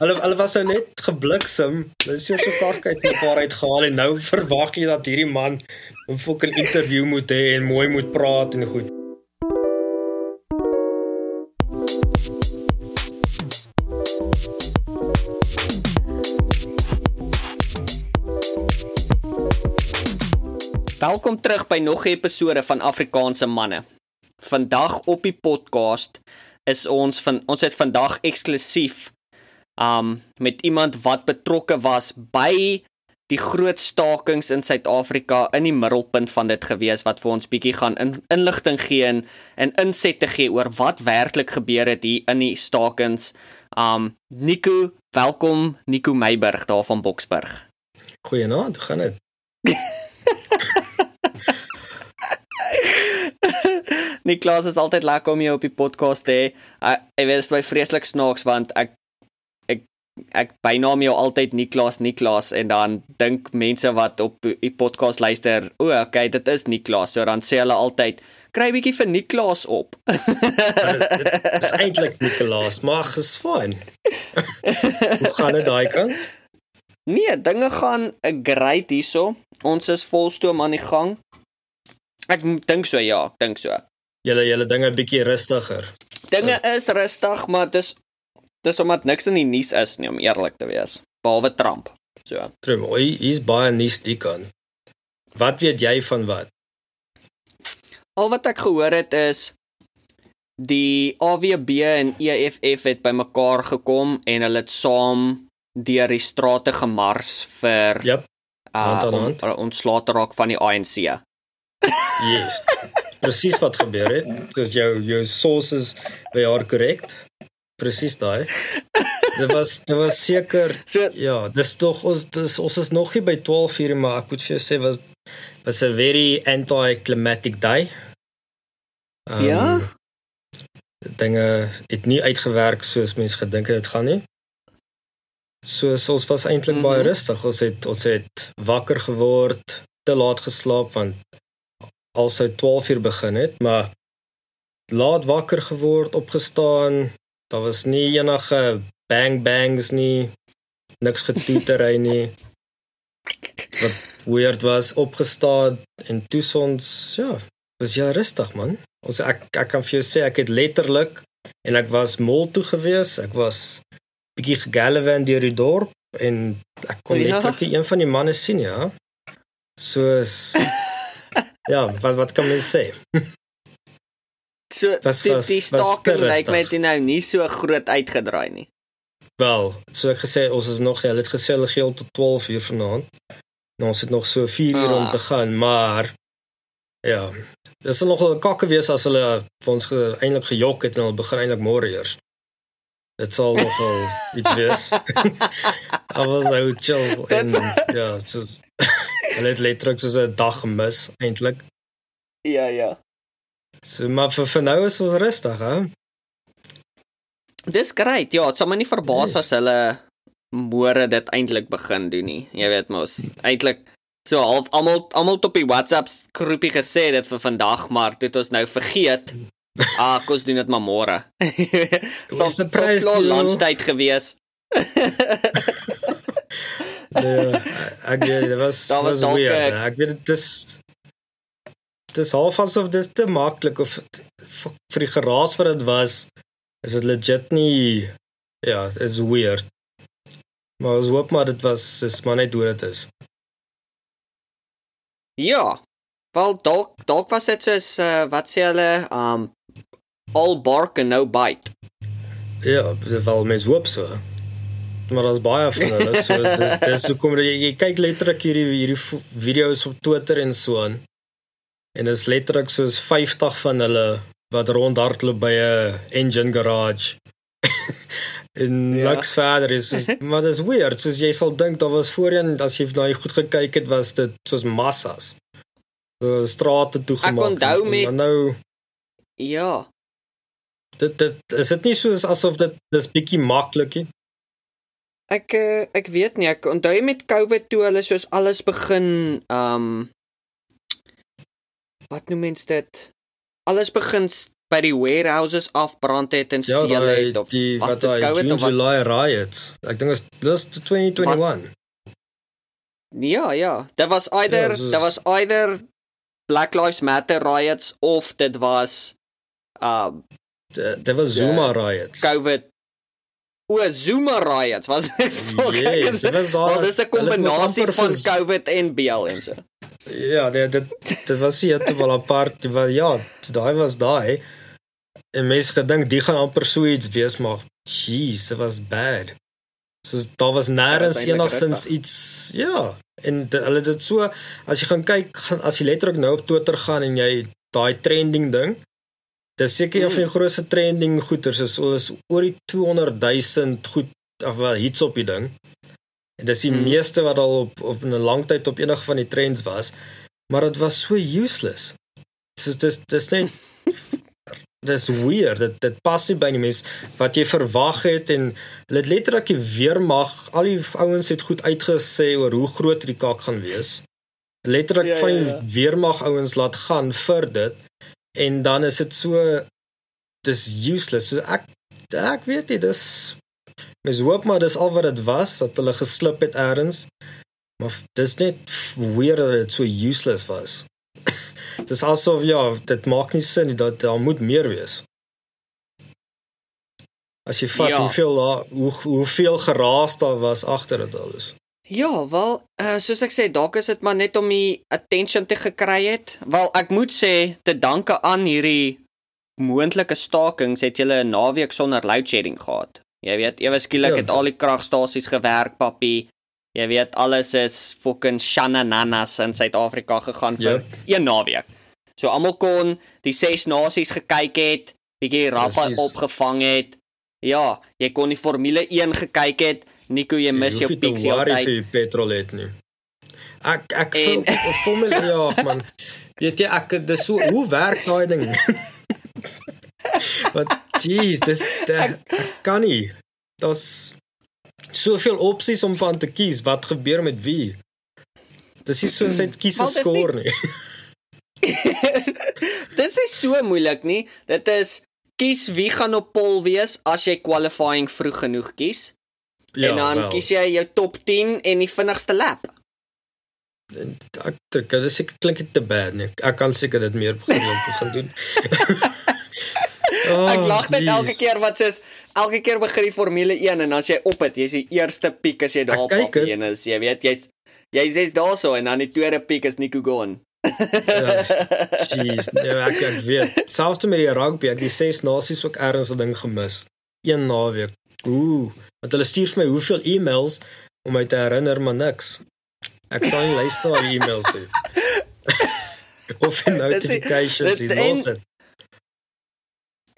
Hulle hulle was nou net gebliksem. Hulle is so kak uit mekaar uitgehaal en nou verwag jy dat hierdie man 'n fucking interview moet hê en mooi moet praat en goed. Welkom terug by nog 'n episode van Afrikaanse manne. Vandag op die podcast is ons van ons het vandag eksklusief um met iemand wat betrokke was by die groot stakings in Suid-Afrika in die middelpunt van dit gewees wat vir ons bietjie gaan in, inligting gee en, en insette gee oor wat werklik gebeur het hier in die stakings. Um Nico, welkom Nico Meiburg daar van Boksburg. Goeienaand, hoe gaan dit? Niklas is altyd lekker om jou op die podcast te hê. Ek weet dit is baie vreeslik snaaks want ek ek bynaam jou altyd Niklas Niklas en dan dink mense wat op die podcast luister, o, okay, dit is Niklas. So dan sê hulle altyd kry bietjie vir Niklas op. dit is eintlik Niklas, maar is fyn. Hoe gaan dit daai kant? Nee, dinge gaan great hierso. Ons is volstoom aan die gang. Ek dink so ja, ek dink so. Julle julle dinge bietjie rustiger. Dinge is rustig, maar dis dis omdat niks in die nuus is nie om eerlik te wees, behalwe Trump. So. Trump, hy's baie nuus die kan. Wat weet jy van wat? Al wat ek gehoor het is die AWB en EFF het bymekaar gekom en hulle het saam deur die strate gemars vir Jep. Uh, on, ons later raak van die ANC. Yes. Presies wat gebeur het. Dis jou jou sources by haar korrek. Presies daai. Dit was dit was seker so, ja, dis tog ons dis ons is nog nie by 12 uur maar ek moet vir jou sê was was 'n very anti-climatic day. Um, ja. Dinge het nie uitgewerk soos mense gedink het dit gaan nie. So ons was eintlik mm -hmm. baie rustig. Ons het ons het wakker geword, te laat geslaap want al sou 12 uur begin het, maar laat wakker geword, opgestaan. Daar was nie enige bang bangs nie. Niks getoetery nie. Wat weird was, opgestaan en toe ons ja, was ja rustig man. Ons ek ek kan vir jou sê ek het letterlik en ek was mol toe gewees. Ek was bietjie gegalvan deur die dorp en ek kon ja. letterlik een van die manne sien ja. Soos ja, wat wat kan mens sê? So was, die, die staking lyk my dit nou nie so groot uitgedraai nie. Wel, so ek gesê ons is nog hulle het gesê hulle gee tot 12 uur vanaand. Nou ons het nog so 4 uur ah. om te gaan, maar ja, dit sal nog 'n kakke wees as hulle vir ons eintlik gejok het en hulle begin eintlik môre eers. Dit sal nogal iets wees. I was nou chill en ja, soos Hulle het letterlik soos 'n dag gemis eintlik. Ja, ja. So maar vir, vir nou is ons rustig, hè. Dis great. Ja, dit sal my nie verbaas as hulle môre dit eintlik begin doen nie. Jy weet mos, eintlik so half almal almal op die WhatsApp groepie gesê dit vir vandag, maar dit ons nou vergeet. Ah, kos doen dit maar môre. so 'n surprise lunchtyd gewees. Ja, ek weet dit was was, was weird. Ek weet dit is dis half asof dit te maklik of vir die geraas wat dit was is dit legit nie ja, is weird. Maar ons hoop maar dit was is maar net hoe dit is. Ja. Wel dalk dalk was dit soos uh, wat sê hulle um all bark and no bite. Ja, dit wel mens hoop so maar daar's baie van hulle so dis dis hoekom jy, jy kyk letterlik hierdie hierdie video's op Twitter en so aan en dit is letterlik soos 50 van hulle wat rondhardloop by 'n engine garage. En ja. niks verder is is maar dit is weird. Soos jy sal dink daar was voorheen as jy nou goed gekyk het was dit soos massas. Strate toe gemaak ek onthou met nou ja. Dit dit is dit nie soos asof dit dis bietjie maklik is Ek eh, ek weet nie, ek onthou met COVID toe hulle soos alles begin um wat noem mens dit? Alles begin by die warehouses afbrand het en Ja, steel daai het of die was wat dit daai June of was July riots. Ek dink is dis 2021. Ja, ja. Dit was either Ja, soos- dit was either Black Lives Matter riots of dit was uh Dit was Zuma riots. COVID O, Zuma riots was dit. Yes, dit was Wel, dis 'n kombinasie van COVID en BLM se. Ja, dit dit dit was hier te wel apart. Was ja, daai was daai. En mense gedink die gaan amper so iets wees, maar jeez, dit was bad. So daar was nêrens Ja, enigsins iets ja, en dit, hulle dit so as jy gaan kyk, gaan as jy letterlik nou op Twitter gaan en jy daai trending ding Dis seker een van die grootste trending goeters is is oor die 200 000 goed of wel hits op die ding. En dis die Mm. mm. meeste wat al op op 'n lang tyd op enige van die trends was, maar dit was so useless. Dis dis dis net dis weird. Dit dit pas nie by die mens wat jy verwag het en hulle het letterlik die weermag, al die ouens het goed uitgesê oor hoe groot die kak gaan wees. Letterlik Ja, ja, van die ja, ja. ja. weermag ouens laat gaan vir dit en dan is dit so dis useless. So ek ek weet nie, dis mens hoop maar dis al wat dit was dat hulle geslip het eers. Maar dis net weird dat dit so useless was. dis asof ja, dit maak nie sin dat daar moet meer wees. As jy vat ja. hoeveel daar hoe hoeveel geraas daar was agter dit alles. Ja, wel, uh, soos ek sê, dalk is dit maar net om die attention te gekry het. Wel, ek moet sê te danke aan hierdie moontlike stakings het julle 'n naweek sonder load shedding gehad. Jy weet, ewe skielik Ja. het al die kragstasies gewerk, papie. Jy weet, alles is fucking shanananas in Suid-Afrika gegaan vir een naweek. So almal kon die ses nasies gekyk het, bietjie rappa Presies. opgevang het. Ja, jy kon die Formule 1 gekyk het. Nico, jy mis jou pixie altyd altyd. vir jou petrol het nie. Ek ek En- voel formule ja man. Weet jy ek dis so hoe werk daai ding? Wat jeez, dis dit kan nie. Daar's soveel opsies om van te kies. Wat gebeur met wie? Dis nie soos hy kies 'n dis nie- skoor nie. Dis is so moeilik nie. Dit is kies wie gaan op pol wees as jy qualifying vroeg genoeg kies. Ja, en dan wel. kies jy jou top 10 en die vinnigste lap. ek dink dit seker klink dit te bad nie. Ek kan seker dit meer begin begin doen. oh, Ek lag net jeez. elke keer wat sê elke keer begin die Formule 1 en dan as jy op het, jy's die eerste piek as jy daar op dit. een is, jy weet, jy's jy's jy's daarso en dan die tweede piek is Nico Gon. Ja, Jeez, nee, ek ek weet. Selfs met die rugby, ek het die ses nasies ook ergens 'n ding gemis. Een naweek. Ooh, want hulle stuur vir my hoeveel e-mails om my te herinner maar niks. Ek sal nie luister na die e-mails nie. of notifications, en- los dit.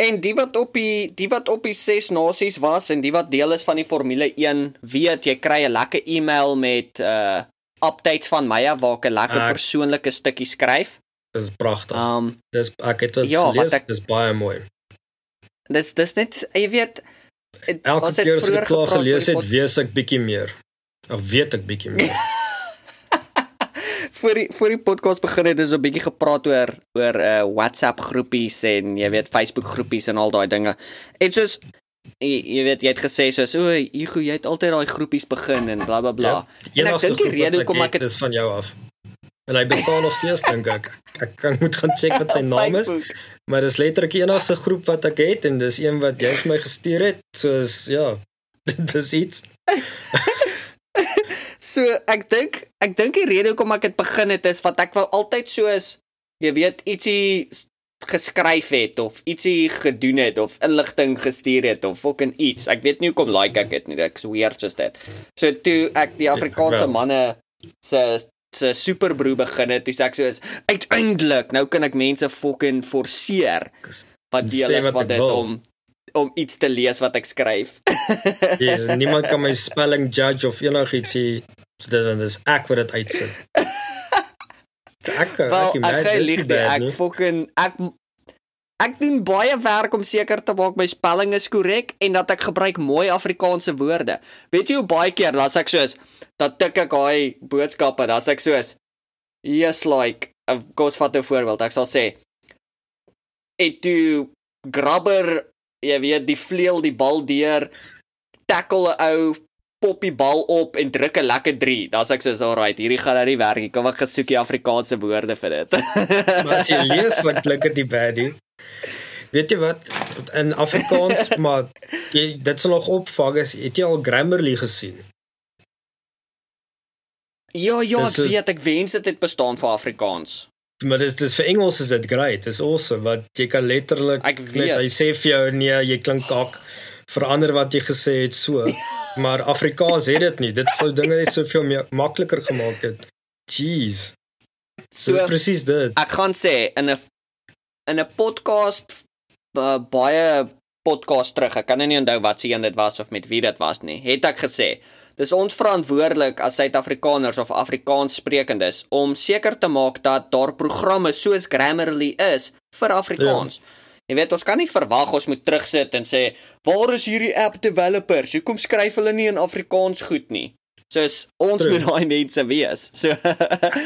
En die wat op die die wat op die ses nasies was en die wat deel is van die Formule 1, weet jy kry 'n lekker e-mail met uh updates van my af waar ek 'n lekker Ek- persoonlike stukkie skryf. Dis pragtig. Um dis ek het dit ja, gelees, ek- dis baie mooi. dis dis net jy weet het- Elke ons het keer as ek klaar gepraat gelees het, weet ek bietjie meer. Of weet ek bietjie meer. voor die voor die podcast begin het is 'n bietjie gepraat oor oor uh WhatsApp groepies en jy weet Facebook groepies en al daai dinge. En soos jy, jy weet jy het gesê soos o, Hugo, jy het altyd daai groepies begin en bla bla bla. Ja, en ek dink die rede hoekom ek dit is van jou af. En hy bestaan nog steeds dink ek. Ek kan moet gaan check wat sy naam is, maar dis letterlik die enigste groep wat ek het en dis een wat jy vir my gestuur het. Soos ja, dis iets. So ek dink ek dink die rede hoekom ek dit begin het is wat ek wou altyd soos jy weet ietsie geskryf het of ietsie gedoen het of inligting gestuur het of fucking iets. Ek weet nie hoekom like ek dit nie. Ek's weird soos dit. So toe ek die Afrikaanse manne se se superbroer begin het, dis ek soos uiteindelik nou kan ek mense fucking forceer wat deel is wat ek dit om om iets te lees wat ek skryf. Yes, niemand kan my spelling judge of enigiets sê. Dit is ek wat dit uitsit. Ek Wel, ek, ek ek, dis lieg nie nie, bad ek nie. fucking ek ek doen baie werk om seker te maak my spelling is korrek en dat ek gebruik mooi Afrikaanse woorde. Weet jy hoe baie keer dan sê ek soos dat tik ek daai boodskappe, dan sê ek soos yes like of course vat 'n voorbeeld. Ek sal sê et tu grabber, jy weet, die vleuel die bal deur, tackle 'n ou pop die bal op en druk 'n lekker 3. Dan's ek soos alright, hierdie gaan nou nie werk nie. Kom ek gaan soek die Afrikaanse woorde vir dit. maar as jy lees wat klink dit bad nie. Weet jy wat in Afrikaans maar jy dit sal nog opvang as het jy al Grammarly gesien? Ja, ja, ek weet ek wens dit het bestaan vir Afrikaans. Maar dis dis vir Engels is dit great. Dis awesome wat jy kan letterlik net hy sê vir jou nee, jy klink kak verander wat jy gesê het so. maar Afrikaans het dit nie. Dit sou dinge net soveel makliker gemaak het. Jeez. So dis presies dit. Ek gaan sê in 'n in 'n podcast uh, baie podcast terug. Ek kan nie onthou wat se een dit was of met wie dit was nie. Het ek gesê Dis ons verantwoordelik as Suid-Afrikaners of Afrikaanssprekendes om seker te maak dat daar programme soos Grammarly is vir Afrikaans. Ja. Jy weet, ons kan nie verwag ons moet terugsit en sê, "Waar is hierdie app developers? Hoekom skryf hulle nie in Afrikaans goed nie?" Soos ons True. moet daai mense wees. So ek,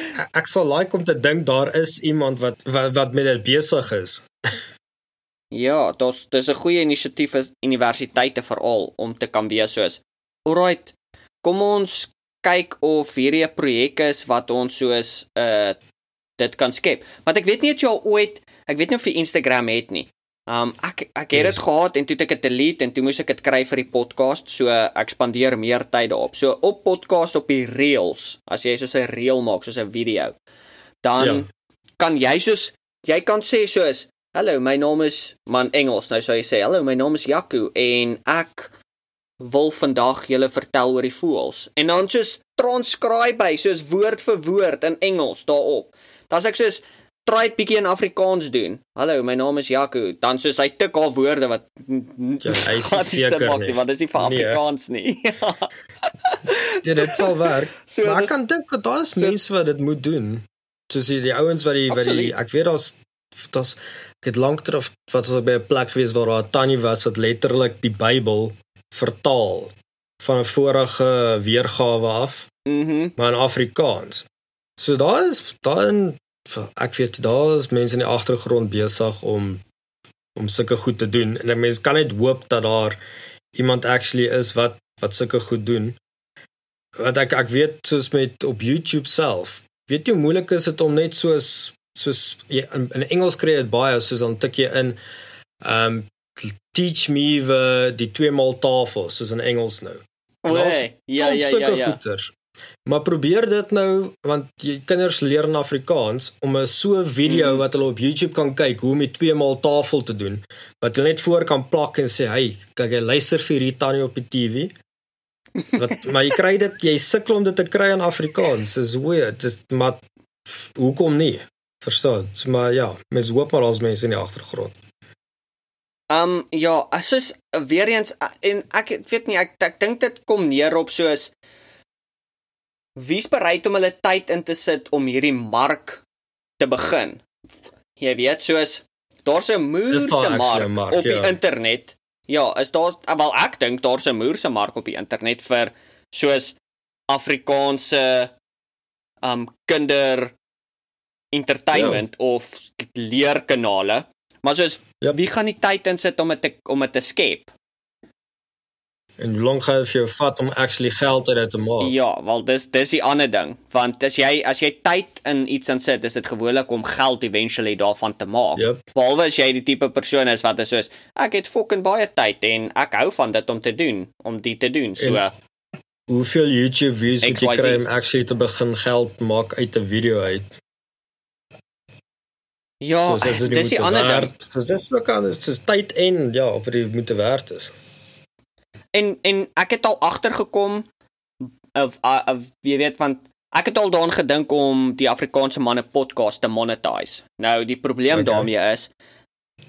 ek sal like om te dink daar is iemand wat wat, wat met dit besig is. ja, dit is 'n goeie inisiatief vir universiteite veral om te kan wees soos, "Alright, kom ons kyk of hierdie 'n projek is wat ons soos uh dit kan skep. Want ek weet nie of jy al ooit, ek weet nie of jy Instagram het nie. Um ek ek het dit yes. gehad en toe het ek dit delete en toe moes ek dit kry vir die podcast. So ek spandeer meer tyd daarop. So op podcast op die reels, as jy soos 'n reel maak, soos 'n video, dan ja. kan jy soos jy kan sê soos Hallo, my naam is man Engels. Nou sou jy sê, "Hallo, my naam is Jaco en ek wil vandag julle vertel oor die voels en dan soos transcribe by soos woord vir woord in Engels daarop. Dan sê ek soos try 'n bietjie in Afrikaans doen. Hallo, my naam is Jaco. Dan soos hy tik al woorde wat ja, hy is seker nie, want dit is nie vir nee. Afrikaans nie. ja, dit sal werk. So, maar ek kan dink daar is so, mense wat dit moet doen. Soos die, die ouens wat die wat die ek weet daar's daar's ek het lank terug wat was by 'n plek gewees waar daar 'n tannie was wat letterlik die Bybel vertaal van 'n vorige weergawe af. Mhm. Mm maar in Afrikaans. So daar is daarin ek weet daar is mense in die agtergrond besig om om sulke goed te doen en 'n mens kan net hoop dat daar iemand actually is wat wat sulke goed doen. Wat ek ek weet soos met op YouTube self. Weet jy hoe moeilik is dit om net soos soos in, in Engels kry dit baie soos dan tik jy in um teach me the die twee maal tafel soos in Engels nou. Nee, ja ja ja ja. Goeters. Maar probeer dit nou want jy kinders leer in Afrikaans om 'n so video mm. wat hulle op YouTube kan kyk hoe om die twee maal tafel te doen wat hulle net voor kan plak en sê hey kyk jy luister vir hierdie tannie op die TV. Wat maar jy kry dit jy sukkel om dit te kry in Afrikaans. Dis weird. Dis maar hoekom nie? Verstaan? Maar ja, mens hoop maar as mense in die agtergrond. Um ja, soos weer eens en ek weet nie ek ek dink dit kom neer op soos wie's bereid om hulle tyd in te sit om hierdie mark te begin. Jy weet soos daar's 'n moerse mark, mark op die ja. internet. Ja, is daar wel ek dink daar's 'n moerse mark op die internet vir soos Afrikaanse um kinder entertainment ja. of leerkanale Maar soos ja. wie gaan die tyd insit om dit om dit te skep? En hoe lank gaan dit vir jou vat om actually geld uit dit te maak? Ja, wel dis dis die ander ding, want as jy as jy tyd in iets insit, is dit gewoonlik om geld eventually daarvan te maak. Yep. Behalwe as jy die tipe persoon is wat is soos ek het fucking baie tyd en ek hou van dit om te doen, om dit te doen. So en hoeveel YouTube views moet jy kry om actually te begin geld maak uit 'n video uit? Ja, so, dis die ander ding. Dis dis ook aan dis tyd en ja, of dit moet werd is. En en ek het al agtergekom of of jy weet want ek het al daaraan gedink om die Afrikaanse manne podcast te monetize. Nou die probleem okay. daarmee is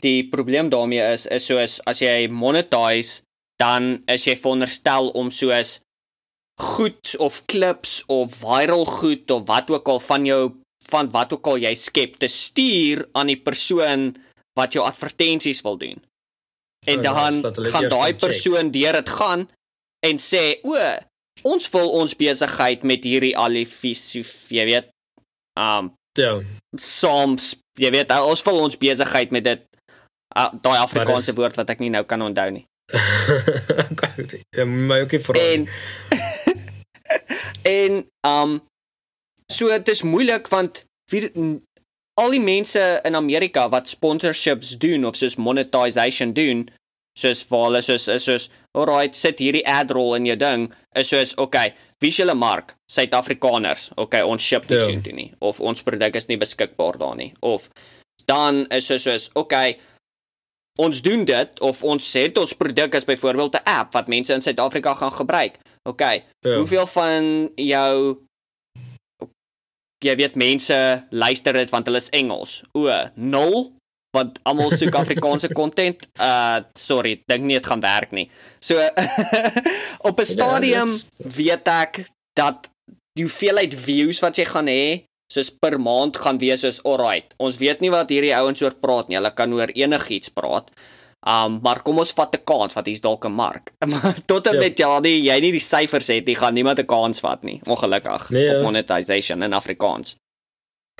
die probleem daarmee is is soos as jy monetize dan is jy veronderstel om soos goed of klips of viral goed of wat ook al van jou van wat ook al jy skep te stuur aan die persoon wat jou advertensies wil doen. En dan gaan daai persoon deur dit gaan en sê o, ons wil ons besigheid met hierdie alifisief, jy weet, um ja, soms jy weet, ons wil ons besigheid met dit Uh, Daai Afrikaanse is... woord wat ek nie nou kan onthou nie. ja, my ookie vra. En en um so dit is moeilik want wie al die mense in Amerika wat sponsorships doen of soos monetization doen, soos vir hulle soos is soos alright, sit hierdie ad roll in jou ding, is soos okay, wie is julle mark? Suid-Afrikaners. Okay, ons ship nie yeah. soontoe nie of ons produk is nie beskikbaar daar nie of dan is dit soos okay, ons doen dit of ons sê ons produk is byvoorbeeld 'n app wat mense in Suid-Afrika gaan gebruik. Okay, yeah. hoeveel van jou jy weet mense luister dit want hulle is Engels. O, 0 want almal soek Afrikaanse content. Uh sorry, dink nie dit gaan werk nie. So op 'n ja, stadium ja, is... weet ek dat die hoeveelheid views wat jy gaan hê soos per maand gaan wees soos alright. Ons weet nie wat hierdie ouens oor praat nie. Hulle kan oor enigiets praat. Um maar kom ons vat 'n kans wat hier's dalk 'n mark. Tot en ja. met ja, die, jy nie die syfers het, jy gaan niemand 'n kans vat nie. Ongelukkig nee, ja. op monetization in Afrikaans.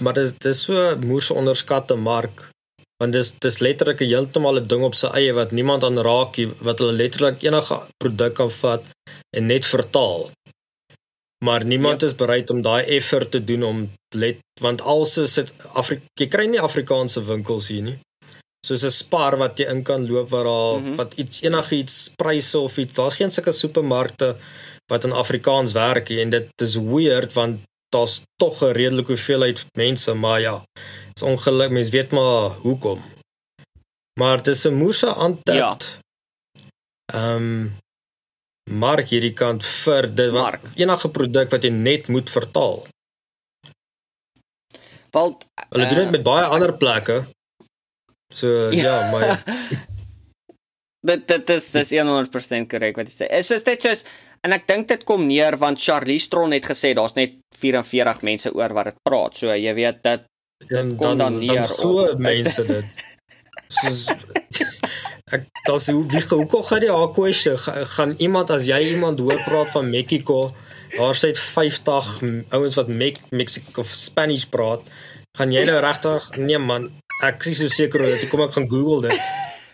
Maar dit is so moes onderskatte mark want dis dis letterlik 'n heeltemal 'n ding op sy eie wat niemand aan raak nie, wat hulle letterlik enige produk kan vat en net vertaal. Maar niemand ja. is bereid om daai effort te doen om let want alse sit Afrika jy kry nie Afrikaanse winkels hier nie soos 'n spar wat jy in kan loop waar daar mm -hmm. wat iets enigiets pryse of iets daar's geen sulke supermarkte wat in Afrikaans werk en dit is weird want daar's tog 'n redelike hoeveelheid mense maar ja is ongeluk mense weet maar hoekom. Maar dis 'n moeë aantap ja. ehm um, mark hierdie kant vir dit wat enige produk wat jy net moet vertaal. Want hulle doen dit uh, met baie ander plekke So ja, ja maar dit dit is dis 100% korrek wat jy sê. Is dit soos en ek dink dit kom neer want Charlie Stron het gesê daar's net 44 mense oor wat dit praat. So jy weet dit dit kom dan, dan neer. Dan glo mense dit. Soos ek das hoe wie hoe kom gaan die haar kwessie gaan iemand as jy iemand hoor praat van Mexico daar sê 50 ouens wat Mexico of Spanish praat gaan jy nou regtig nee man ek is so seker oor dit. Kom ek gaan Google dit.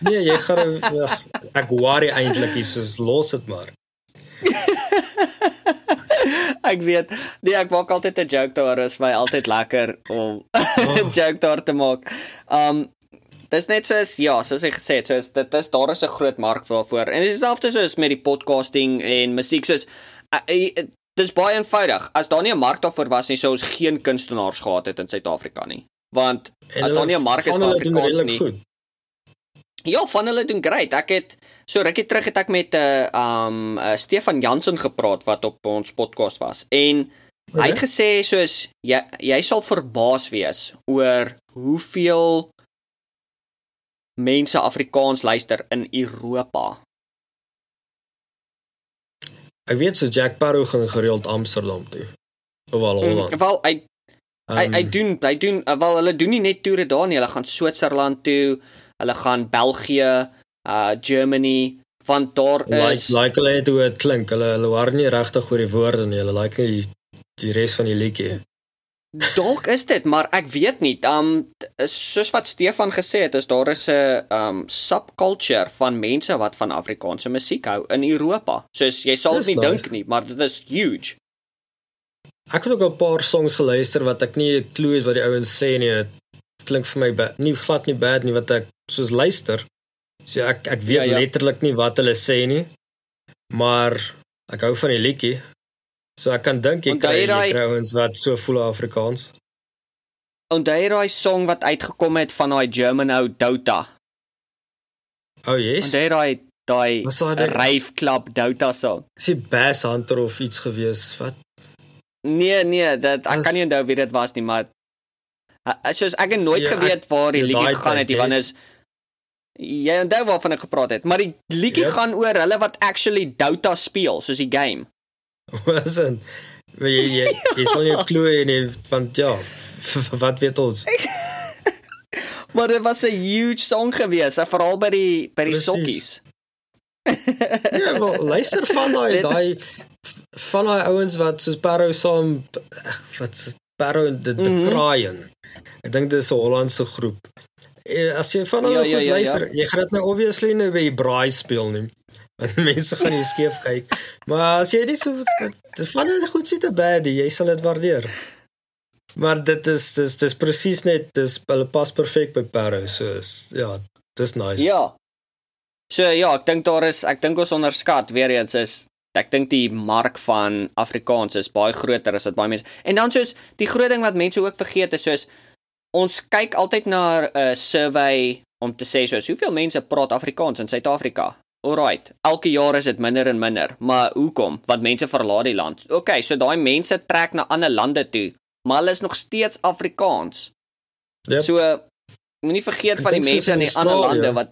Nee, jy gaan ja, ek worry eintlik is soos los dit maar. ek weet, nee, ek maak altyd 'n joke daar is my altyd lekker om 'n oh. joke daar te maak. Um dis net soos ja, soos ek gesê het, soos dit is daar is 'n groot mark waarvoor. En dieselfde soos met die podcasting en musiek soos uh, uh, dis baie eenvoudig. As daar nie 'n mark daarvoor was nie, sou ons geen kunstenaars gehad het in Suid-Afrika nie want en as daar nie 'n mark is vir Afrikaans nie. Goed. Ja, van hulle doen great. Ek het so rukkie terug het ek met 'n uh, um uh, Stefan Jansen gepraat wat op ons podcast was en hy het gesê soos jy jy sal verbaas wees oor hoeveel mense Afrikaans luister in Europa. Ek weet so Jack Barrow gaan gereeld Amsterdam toe. Of al mm, Holland. Mm, wel, hy Um, hy hy ehm, doen hy doen uh, wel hulle doen nie net toere daar nie, hulle gaan Switserland toe, hulle gaan België, uh Germany, want daar is like like hulle het hoe dit klink. Hulle hulle hoor nie regtig oor die woorde nie. Hulle like die die res van die liedjie. Dalk is dit, maar ek weet nie. Um soos wat Stefan gesê het, is daar is 'n um subculture van mense wat van Afrikaanse musiek hou in Europa. Soos jy sal nie nice. dink nie, maar dit is huge. Ek het ook 'n paar songs geluister wat ek nie 'n klou het wat die ouens sê nie. Dit klink vir my bad, nie glad nie bad nie wat ek soos luister. So ek ek weet ja, ja. letterlik nie wat hulle sê nie. Maar ek hou van die liedjie. So ek kan dink jy kry die ouens wat so voel Afrikaans. En daai daai song wat uitgekom het van daai German ou Dota. Oh yes. Daai daai daai Rave Club Dota song. Is dit Bass Hunter of iets gewees? Wat Nee, nee, dit ek kan nie onthou wie dit was nie, maar soos ek het nooit ja, geweet waar die liedjie gegaan het, want is jy onthou waarvan ek gepraat het, maar die liedjie yep. gaan oor hulle wat actually Dota speel, soos die game. Was dit? Jy jy jy sal nie glo nie van ja, wat weet ons? maar dit was 'n huge song gewees, veral by die by die Precies. sokkies. ja, wel luister van daai daai van daai ouens wat soos Parow saam wat Parow en die, die mm -hmm. Kraaien. Ek dink dis 'n Hollandse groep. Eh, As jy van hulle Ja, ja, ja, goed ja, ja. luister, jy gaan dit nou obviously nou by braai speel nie. Want mense gaan nie skeef kyk. Maar as jy dit so dit van dit goed sit 'n baddie, jy sal dit waardeer. Maar dit is dis dis presies net dis hulle pas perfek by Parow, so is ja, dis nice. Ja. So ja, ek dink daar is ek dink ons onderskat weer eens is ek dink die mark van Afrikaans is baie groter as wat baie mense. En dan soos die groot ding wat mense ook vergeet is soos ons kyk altyd na 'n uh, survey om te sê soos hoeveel mense praat Afrikaans in Suid-Afrika. Alright, elke jaar is dit minder en minder, maar hoekom? Want mense verlaat die land. OK, so daai mense trek na ander lande toe, maar hulle is nog steeds Afrikaans. Yep. So moenie vergeet Ek van die mense in die ander lande wat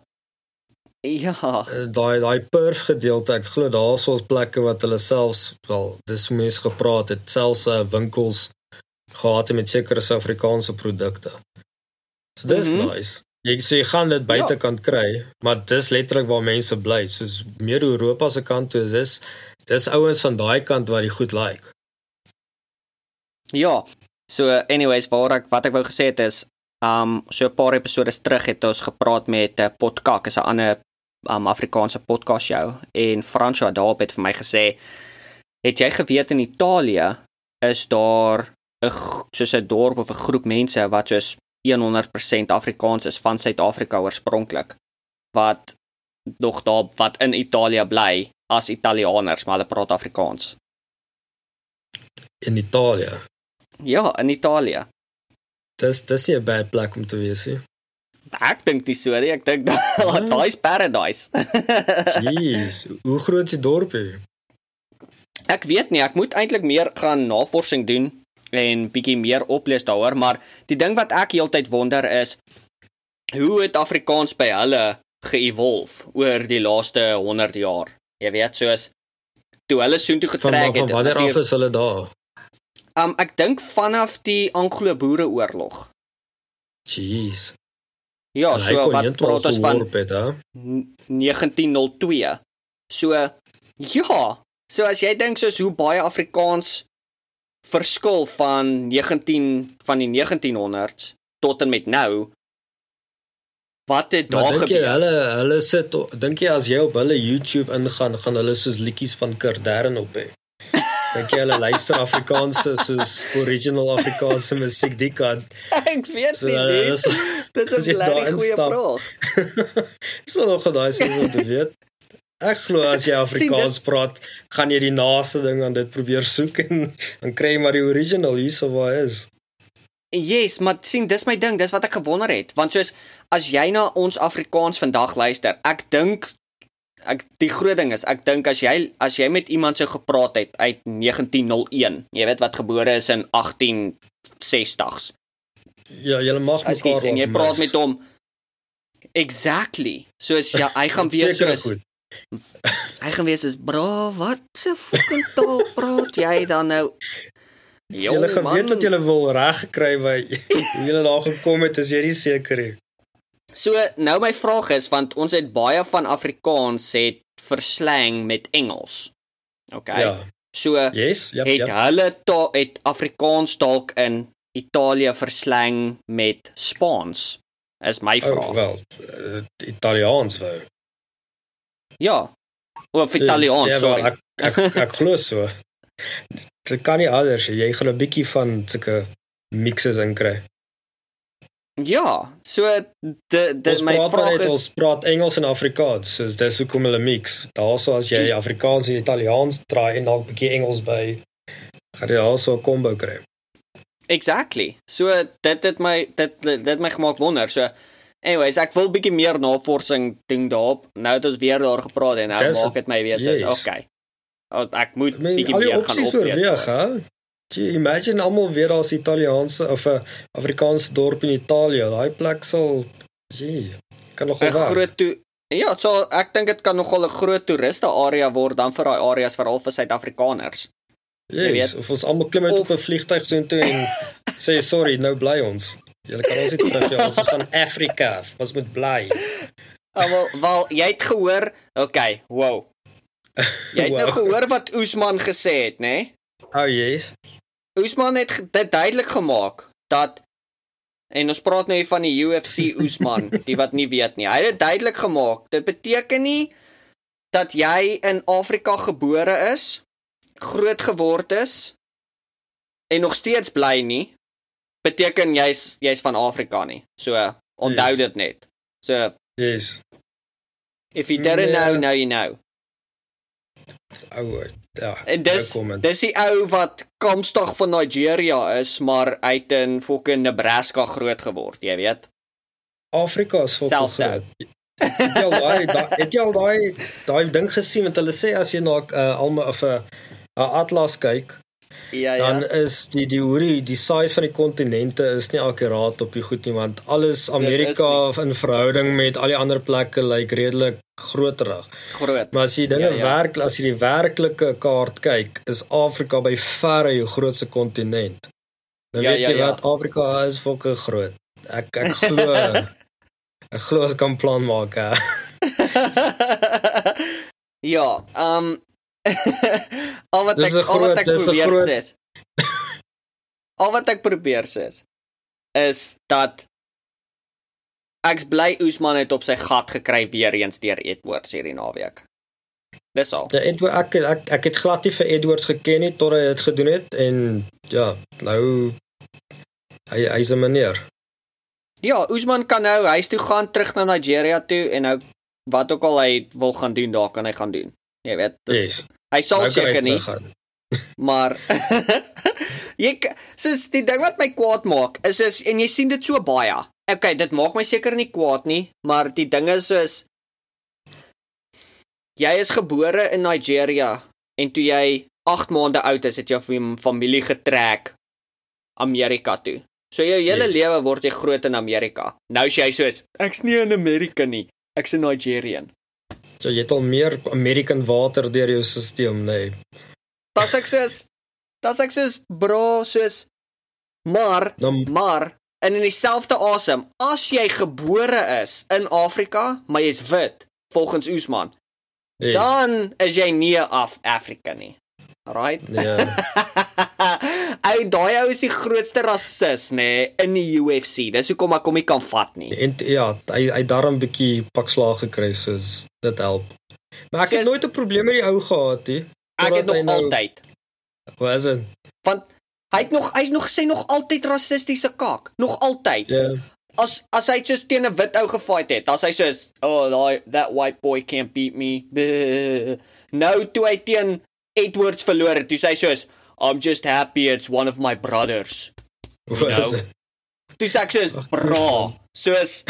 Ja, Eh, daai daai perf gedeelte ek glo daar's ons plekke wat hulle selfs wel dis mense gepraat het selfs uh, winkels gehad het met sekere Suid-Afrikaanse produkte. So dis mm. -hmm. nice. Jy sê jy gaan dit buitekant ja. kry, maar dis letterlik waar mense bly. Soos meer Europa se kant toe is dis dis ouens van daai kant wat die goed like. ja. So anyways, waar ek wat ek wou gesê het is, um so 'n paar episode terug het ons gepraat met 'n uh, Podkak, is 'n ander um Afrikaanse podcast show en Franswa daarop het vir my gesê, het jy geweet in Italië is daar 'n soos 'n dorp of 'n groep mense wat soos 100% Afrikaans is van Suid-Afrika oorspronklik wat nog daar wat in Italië bly as Italianers, maar hulle praat Afrikaans. In Italië. Ja, in Italië. Dis dis nie 'n bad plek om te wees nie. Ek dink die storie, ek dink da- daai's paradise. Jeez, hoe groot is die dorpie? ek weet nie, ek moet eintlik meer gaan navorsing doen en bietjie meer oplees daaroor, maar die ding wat ek heeltyd wonder is hoe het Afrikaans by hulle ge-evolve oor die laaste 100 jaar? Jy weet, soos toe hulle soontoe Van, getrek van, van het. wanneer af is hulle daar? Um ek dink vanaf die Anglo-Boereoorlog. Jeez. Ja, En so wat praat ons van het, hè? 1902. So ja, so as jy dink soos hoe baie Afrikaans verskil van 19 van die 1900s tot en met nou. Wat het daar dink jy gebeur? hulle hulle sit dink jy as jy op hulle YouTube ingaan, gaan hulle soos liedjies van Kardern op hê? Dink jy hulle luister Afrikaanse soos original Afrikaanse musiek die kant? Ek weet So nie. dude. is Dis jy 'n daar goeie instap. vraag. so nog daai soos om te weet. Ek glo as jy Afrikaans dis- praat, gaan jy die naaste ding aan dit probeer soek en dan kry jy maar die original hierso waar is. Yes, maar sien, dis my ding, dis wat ek gewonder het, want soos as jy na ons Afrikaans vandag luister, ek dink ek die groot ding is, ek dink as jy as jy met iemand sou gepraat het uit 1901, jy weet wat gebore is in 1860s. Ja, jy mag mekaar Ekskuus, en jy laat praat mis. met hom Exactly. Soos ja, hy gaan weer soos goed. hy gaan weer soos bra, wat se fucking taal praat jy dan nou? Jo, Julle geweet wat julle wil regkry by hoe julle daar gekom het, is jy nie seker nie. So nou my vraag is want ons het baie van Afrikaans het verslang met Engels. OK. Ja. So Yes, ja, het ja. hulle taal het Afrikaans dalk in Italië verslang met Spaans. Is my vraag. Oh, wel, uh, Italiaans wou. Ja. Of Italiaans, Ja, wel, sorry. Ek ek ek glo so. Dit kan nie anders. Jy gaan 'n bietjie van sulke mixes inkry. Ja, so dit dit my vraag net is ons praat Engels en Afrikaans. So dis hoekom hulle mix. Daarso as jy Afrikaans en Italiaans draai en dalk 'n bietjie Engels by, gaan jy also 'n combo kry. Exactly. So dit het my dit dit het my gemaak wonder. So anyways, ek wil bietjie meer navorsing doen daarop. Nou het ons weer daar gepraat en nou Dis- maak dit my weer soos yes. okay. Ek moet I mean, bietjie al die meer gaan opsies oplees. oorweeg, hè? Jy imagine almal weer daar's Italiaanse of 'n Afrikaanse dorp in Italië. Daai plek sal gee kan nog 'n wel. groot toe Ja, so ek dink dit kan nogal 'n groot toeriste area word dan vir daai areas veral vir Suid-Afrikaners. jy Yes, weet. of ons almal klim uit Of- op 'n vliegtuig so intoe en sê sorry, nou bly ons. Julle kan ons nie terug ja, ons is van Afrika. Ons moet bly. Ah, wel, jy het gehoor, okay, wow. Jy het nou Wow. gehoor wat Oesman gesê het, né? Nee? Oh yes. Oesman het dit duidelik gemaak dat En ons praat nou hier van die UFC Oesman, die wat nie weet nie. Hy het dit duidelik gemaak. Dit beteken nie dat jy in Afrika gebore is, groot geword is en nog steeds bly nie. Beteken jy's jy's van Afrika nie. So onthou Yes. dit net. So Yes. if you didn't know, Nee. now you know. Ou ja. En dis dis die ou wat Kaapstad van Nigeria is, maar uit in fucking Nebraska groot geword, jy weet. Afrika is Selfde. groot. Het jy al daai het jy al daai daai ding gesien wat hulle sê as jy na 'n uh, alma of 'n 'n atlas kyk, Ja dan is die die hoe die, die size van die kontinente is nie akkuraat op die goed nie want alles Amerika in verhouding met al die ander plekke lyk redelik groterig. groot. Maar as jy dinge Ja, ja, ja. ja. werk as jy die werklike kaart kyk, is Afrika by verre jou grootste kontinent. Nou Ja, weet ja, jy ja. wat Afrika is fokke groot. Ek ek glo ek glo ons kan plan maak. Hè. ja, um al wat ek al wat ek probeer groot- sê is al wat ek probeer sê is is dat ek's bly Oesman het op sy gat gekry weer eens deur Edwards hierdie naweek. Dis al. Ja, Edward, ek, ek ek het glad nie vir Edwards geken nie tot hy dit gedoen het en ja, nou hy hy's 'n meneer. Ja, Oesman kan nou huis toe gaan terug na Nigeria toe en nou wat ook al hy wil gaan doen, daar kan hy gaan doen. Jy weet, dis, Yes. hy sal Nou seker nie, maar jy soos die ding wat my kwaad maak is is en jy sien dit so baie. Okay, dit maak my seker nie kwaad nie, maar die ding is soos jy is gebore in Nigeria en toe jy 8 maande oud is, het jou fam- familie getrek Amerika toe. So jou hele Yes. lewe word jy groot in Amerika. Nou is jy soos ek's nie in Amerika nie, ek's 'n Nigerian. So jy het al meer American water deur jou stelsel, nee. Das ek soos das ek soos bro, soos maar Dan Maar en in dieselfde asem, as jy gebore is in Afrika, maar jy's wit, volgens Oesman, yes. dan is jy nie af Afrika nie. Right? Ja. ou daai ou is die grootste rasis nê nee, in die UFC. Dis hoekom ek hom nie kan vat nie. En ja, hy hy daarom bietjie pak slaag gekry soos dit help. Maar ek het Soos- nooit 'n probleem met die ou gehad nie. Ek het nog nou- altyd. Hoe is dit? Want hy het nog hy's nog sê nog altyd rassistiese kak. Nog altyd. Ja. as as hy just teen 'n wit ou gefight het, as hy soos, "Oh, that, that white boy can't beat me." Bleh. Nou toe hy teen Edwards verloor het, toe sê hy soos, "I'm just happy it's one of my brothers." Hoe is dit? Toe sê ek soos, "Bra." Soos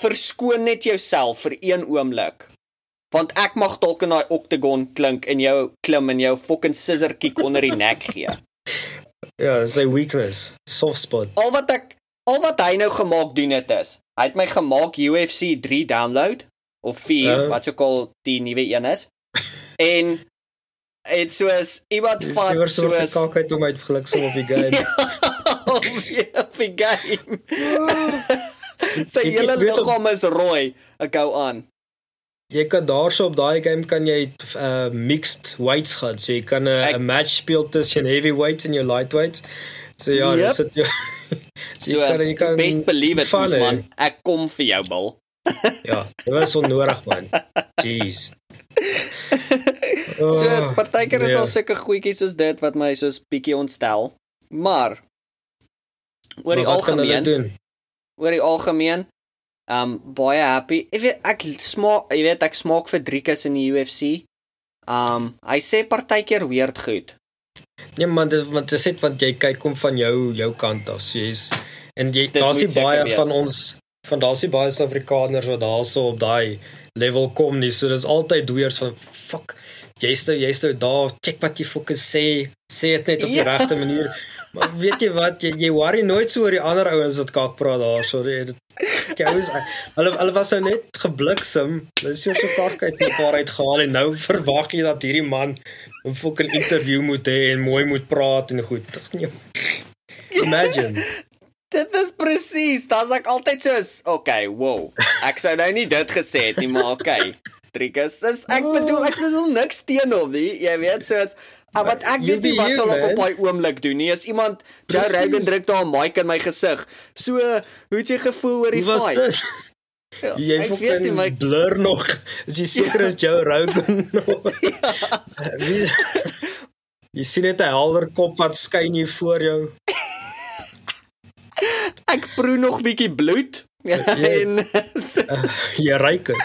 verskoon net jouself vir een oomblik. Want ek mag dalk in daai octagon klink en jou klim en jou fucking scissor kick onder die nek gee. Ja, dis sy weakness, soft spot. Al wat ek al wat hy nou gemaak doen het is, hy het my gemaak UFC 3 download of 4 Ja. wat ook al die nuwe een is. En het soos iemand Dis van seker so 'n soos kakheid om uit geluksel op die game. op die game. Sy Ek- ek hele liggaam is rooi. Ek gou aan. Jy kan daarso op daai game kan jy uh mixed weights gaan. So jy kan 'n 'n match speel tussen heavyweights en jou lightweights. So ja, Yep. dis dit jou So jy kan best believe it, man. Ek kom vir jou bil. Ja, dit was onnodig man. Jeez. So Oh, partykeer is nee. daar sulke goedjies soos dit wat my soos bietjie ontstel. Maar oor die Maar algemeen oor die algemeen um baie happy. Ek weet ek smaak, jy weet ek smaak vir Driekus in die UFC. Um hy sê partykeer weird goed. Nee man, dit want dit sê want jy kyk kom van jou jou kant af. So jy's en jy daar's baie wees. van ons van daar's baie Suid-Afrikaners wat daarso op daai level kom nie. So dis altyd weird van fuck. Jy's nou jy's nou daar, check wat jy fucking sê. Sê dit net op die Ja. regte manier. Maar weet jy wat, jy, jy worry nooit so oor die ander ouens wat kak praat daar. Sorry. Dit ouens hulle hulle was nou net gebliksem. Hulle is so kak uit mekaar uitgehaal en nou verwag jy dat hierdie man 'n fucking interview moet hê en mooi moet praat en goed. Nee. Imagine. Dit is presies, dan's ek altyd soos, okay, wow. Ek sou nou nie dit gesê het nie, maar okay. Driekus, dis ek bedoel ek bedoel niks teen hom nie. Jy weet soos Ah, wat ek weet nie wat ek op daai oomblik doen nie. As iemand Joe. Rogan druk daar 'n mic in my gesig. So, hoe het jy gevoel oor die fight? Ja, Jy weet nie fucking my blur nog. Is jy seker is Joe Rogan nog? Wie- Jy sien net 'n helder kop wat skyn hier voor jou. ek proe nog bietjie bloed. en Jy ruik dit.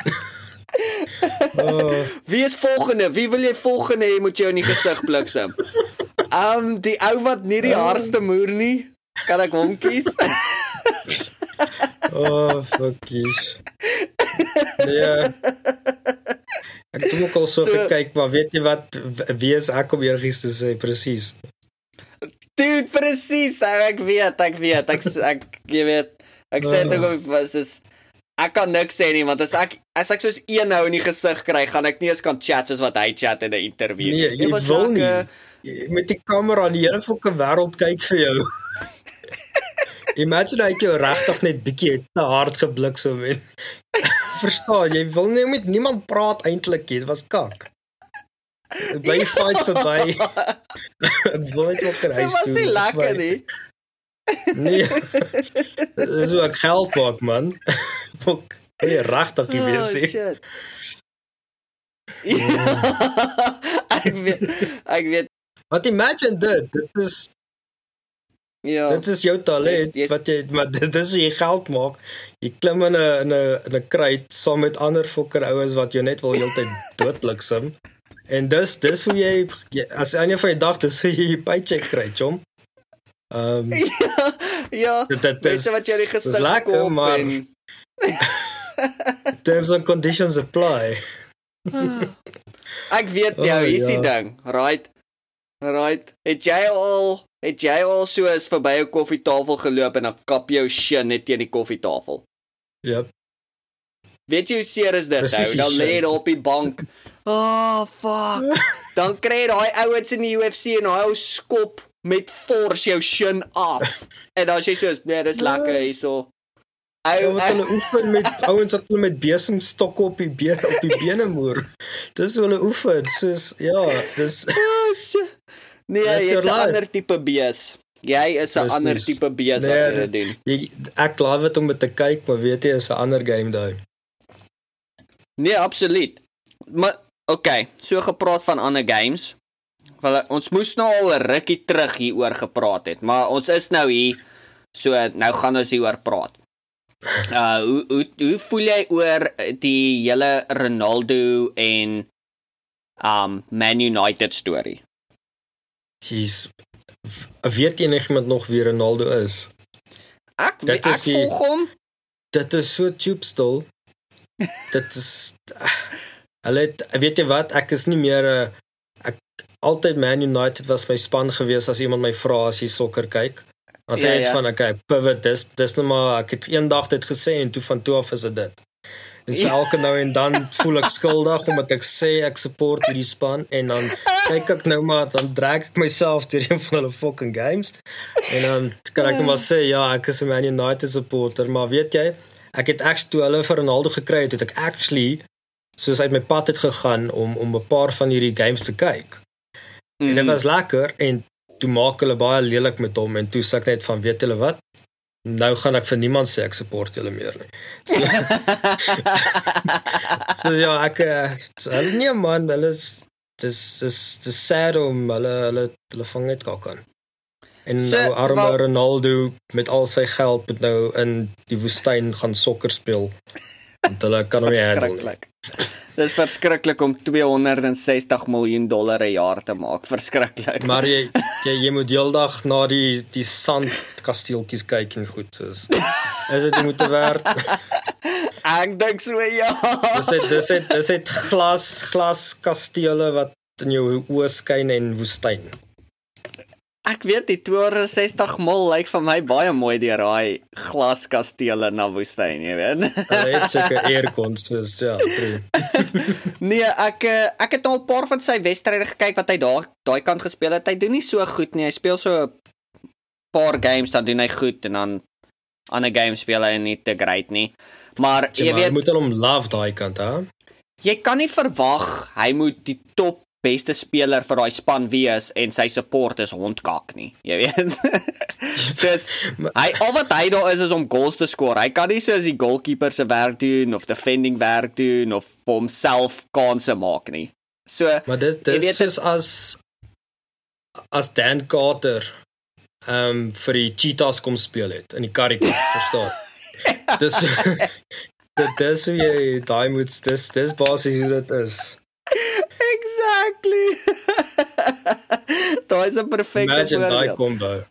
Oh, wie is volgende? Wie wil jy volgende hê moet jou in die gesig bliksem? Um die ou wat nie die hardste moer nie. Kan ek hom kies? oh fuckies. Ja. Ek het ook al so, So- gekyk, maar weet jy wat wie is ek om enigiets te sê presies? Dude, presies. Ek weet, ek weet. Ek ek jy weet. Ek sê dit Ah. ook was is ek kan niks sê nie want as ek as ek soos een nou in die gesig kry, gaan ek nie eens kan chat soos wat hy chat in 'n onderhoud Nee, Dit jy was wil nie. Jy- Met die kamera die hele fucking wêreld kyk vir jou. Imagine hy het jou regtig net bietjie het te hard gebliksem en verstaan, jy wil nie met niemand praat eintlik nie. Dit was kak. Die fight verby. Ek wil net nog Dit reis was nie lekker nie. Nee. Dis hoe ek geld maak, man. Fok. Nee, regtig jy weet Oh, shit. Ja, ek weet ek weet Wat imagine dit. Dit is ja. Dit is jou talent Yes, yes. wat jy maar dit dis hoe jy geld maak. Jy klim in 'n in 'n in 'n kruit saam met ander fokker ouens wat jou net wil heeltyd doodbliksem. En dis dis hoe jy, jy as einde van die dag dis hoe jy jou paycheck kry, chom. Ehm um, ja, ja. dit dit Mense wat in die gesig lekker, maar en terms and conditions apply. Ek weet jou, Oh, hier's die ja. ding. Right. Right. Het jy al het jy al soos verby 'n koffietafel geloop en dan kap jou shin net teen die koffietafel? Yep. Weet jy hoe seer is dit Presies nou? die Dan lê jy daar op die bank. Oh fuck. Dan kry jy daai ouens in die UFC en daai ou skop met force jou shin af. En dan sê jy soos, nee, dis lekker hierso. Ja, Ou wat hulle oefen met ouens wat hulle met besemstokke op die been op die bene moer. Dis hoe hulle oefen. Soos ja, dis Nee, jy's 'n ander tipe bees. Jy is 'n ander tipe bees Nee, as jy dit- doen. jy ek laat dit om dit te kyk, maar weet jy is 'n ander game daai. Nee, absoluut. Maar okay, so gepraat van ander games. Wel ons moes nou al 'n rukkie terug hieroor gepraat het, maar ons is nou hier. So nou gaan ons hieroor praat. Uh hoe hoe hoe voel jy oor die hele Ronaldo en um Man United storie? Jeez. Weet enigiemand nog wie Ronaldo is? Ek Dit ek is die- volg hom. Dit is so still. Dit is Hulle het weet jy wat, ek is nie meer 'n altyd Man United was my span gewees as iemand my vra as jy sokker kyk. Dan sê Ja, ek ja. van okay, pivot dis dis nou maar ek het eendag dit gesê en toe van toe af is dit dit. En so Ja. elke nou en dan voel ek skuldig omdat ek sê ek support hierdie span en dan kyk ek nou maar dan drag ek myself deur een van hulle fucking games en dan kan ek net maar sê ja, ek is 'n Man United supporter, maar weet jy, ek het actually toe hulle vir Ronaldo gekry het, het ek actually soos uit my pad het gegaan om om 'n paar van hierdie games te kyk. En Mhm. dit was lekker en toe maak hulle baie lelik met hom en toe sê ek net van weet julle wat? Nou gaan ek vir niemand sê ek support julle meer nie. So, so ja, ek eh, so, hulle nee man, hulle is dis dis dis sad om hulle hulle hulle vang net kak aan. En So, nou arme wel- Ronaldo met al sy geld moet nou in die woestyn gaan sokker speel. Want hulle kan hom nie handle nie. Dis verskriklik om 260 miljoen dollar 'n jaar te maak. Verskriklik. Maar jy jy, jy moet heeldag na die die sandkasteeltjies kyk en goed soos is dit die moeite werd? ek dink so ja. Dis dit dis dit dis dit glas glas kastele wat in jou oë skyn en woestyn. Ek weet die 260 mil lyk vir my baie mooi deur daai glaskastele na woestyn, jy weet. Hulle het seker aircon soos ja, true. nee, ek eh, ek het al 'n paar van sy wedstryde gekyk wat hy daar daai kant gespeel het. Hy doen nie so goed nie. Hy speel so 'n paar games dan doen hy goed en dan ander games speel hy nie te great nie. Maar Jy jy maar, weet moet hulle hom love daai kant, hè? jy kan nie verwag hy moet die top beste speler vir daai span wees en sy support is hondkak nie. Jy weet. Dis hy al wat hy daar is is om goals te skoor. Hy kan nie soos die goalkeeper se werk doen of defending werk doen of vir homself kansse maak nie. So Maar dit dis weet, soos as as Dan Carter ehm um, vir die Cheetahs kom speel het in die karretjie, verstaan? dis dit dis hoe jy daai moet dis dis basies hoe dit is. Exactly. Daai is 'n perfekte voorbeeld. Imagine daai combo.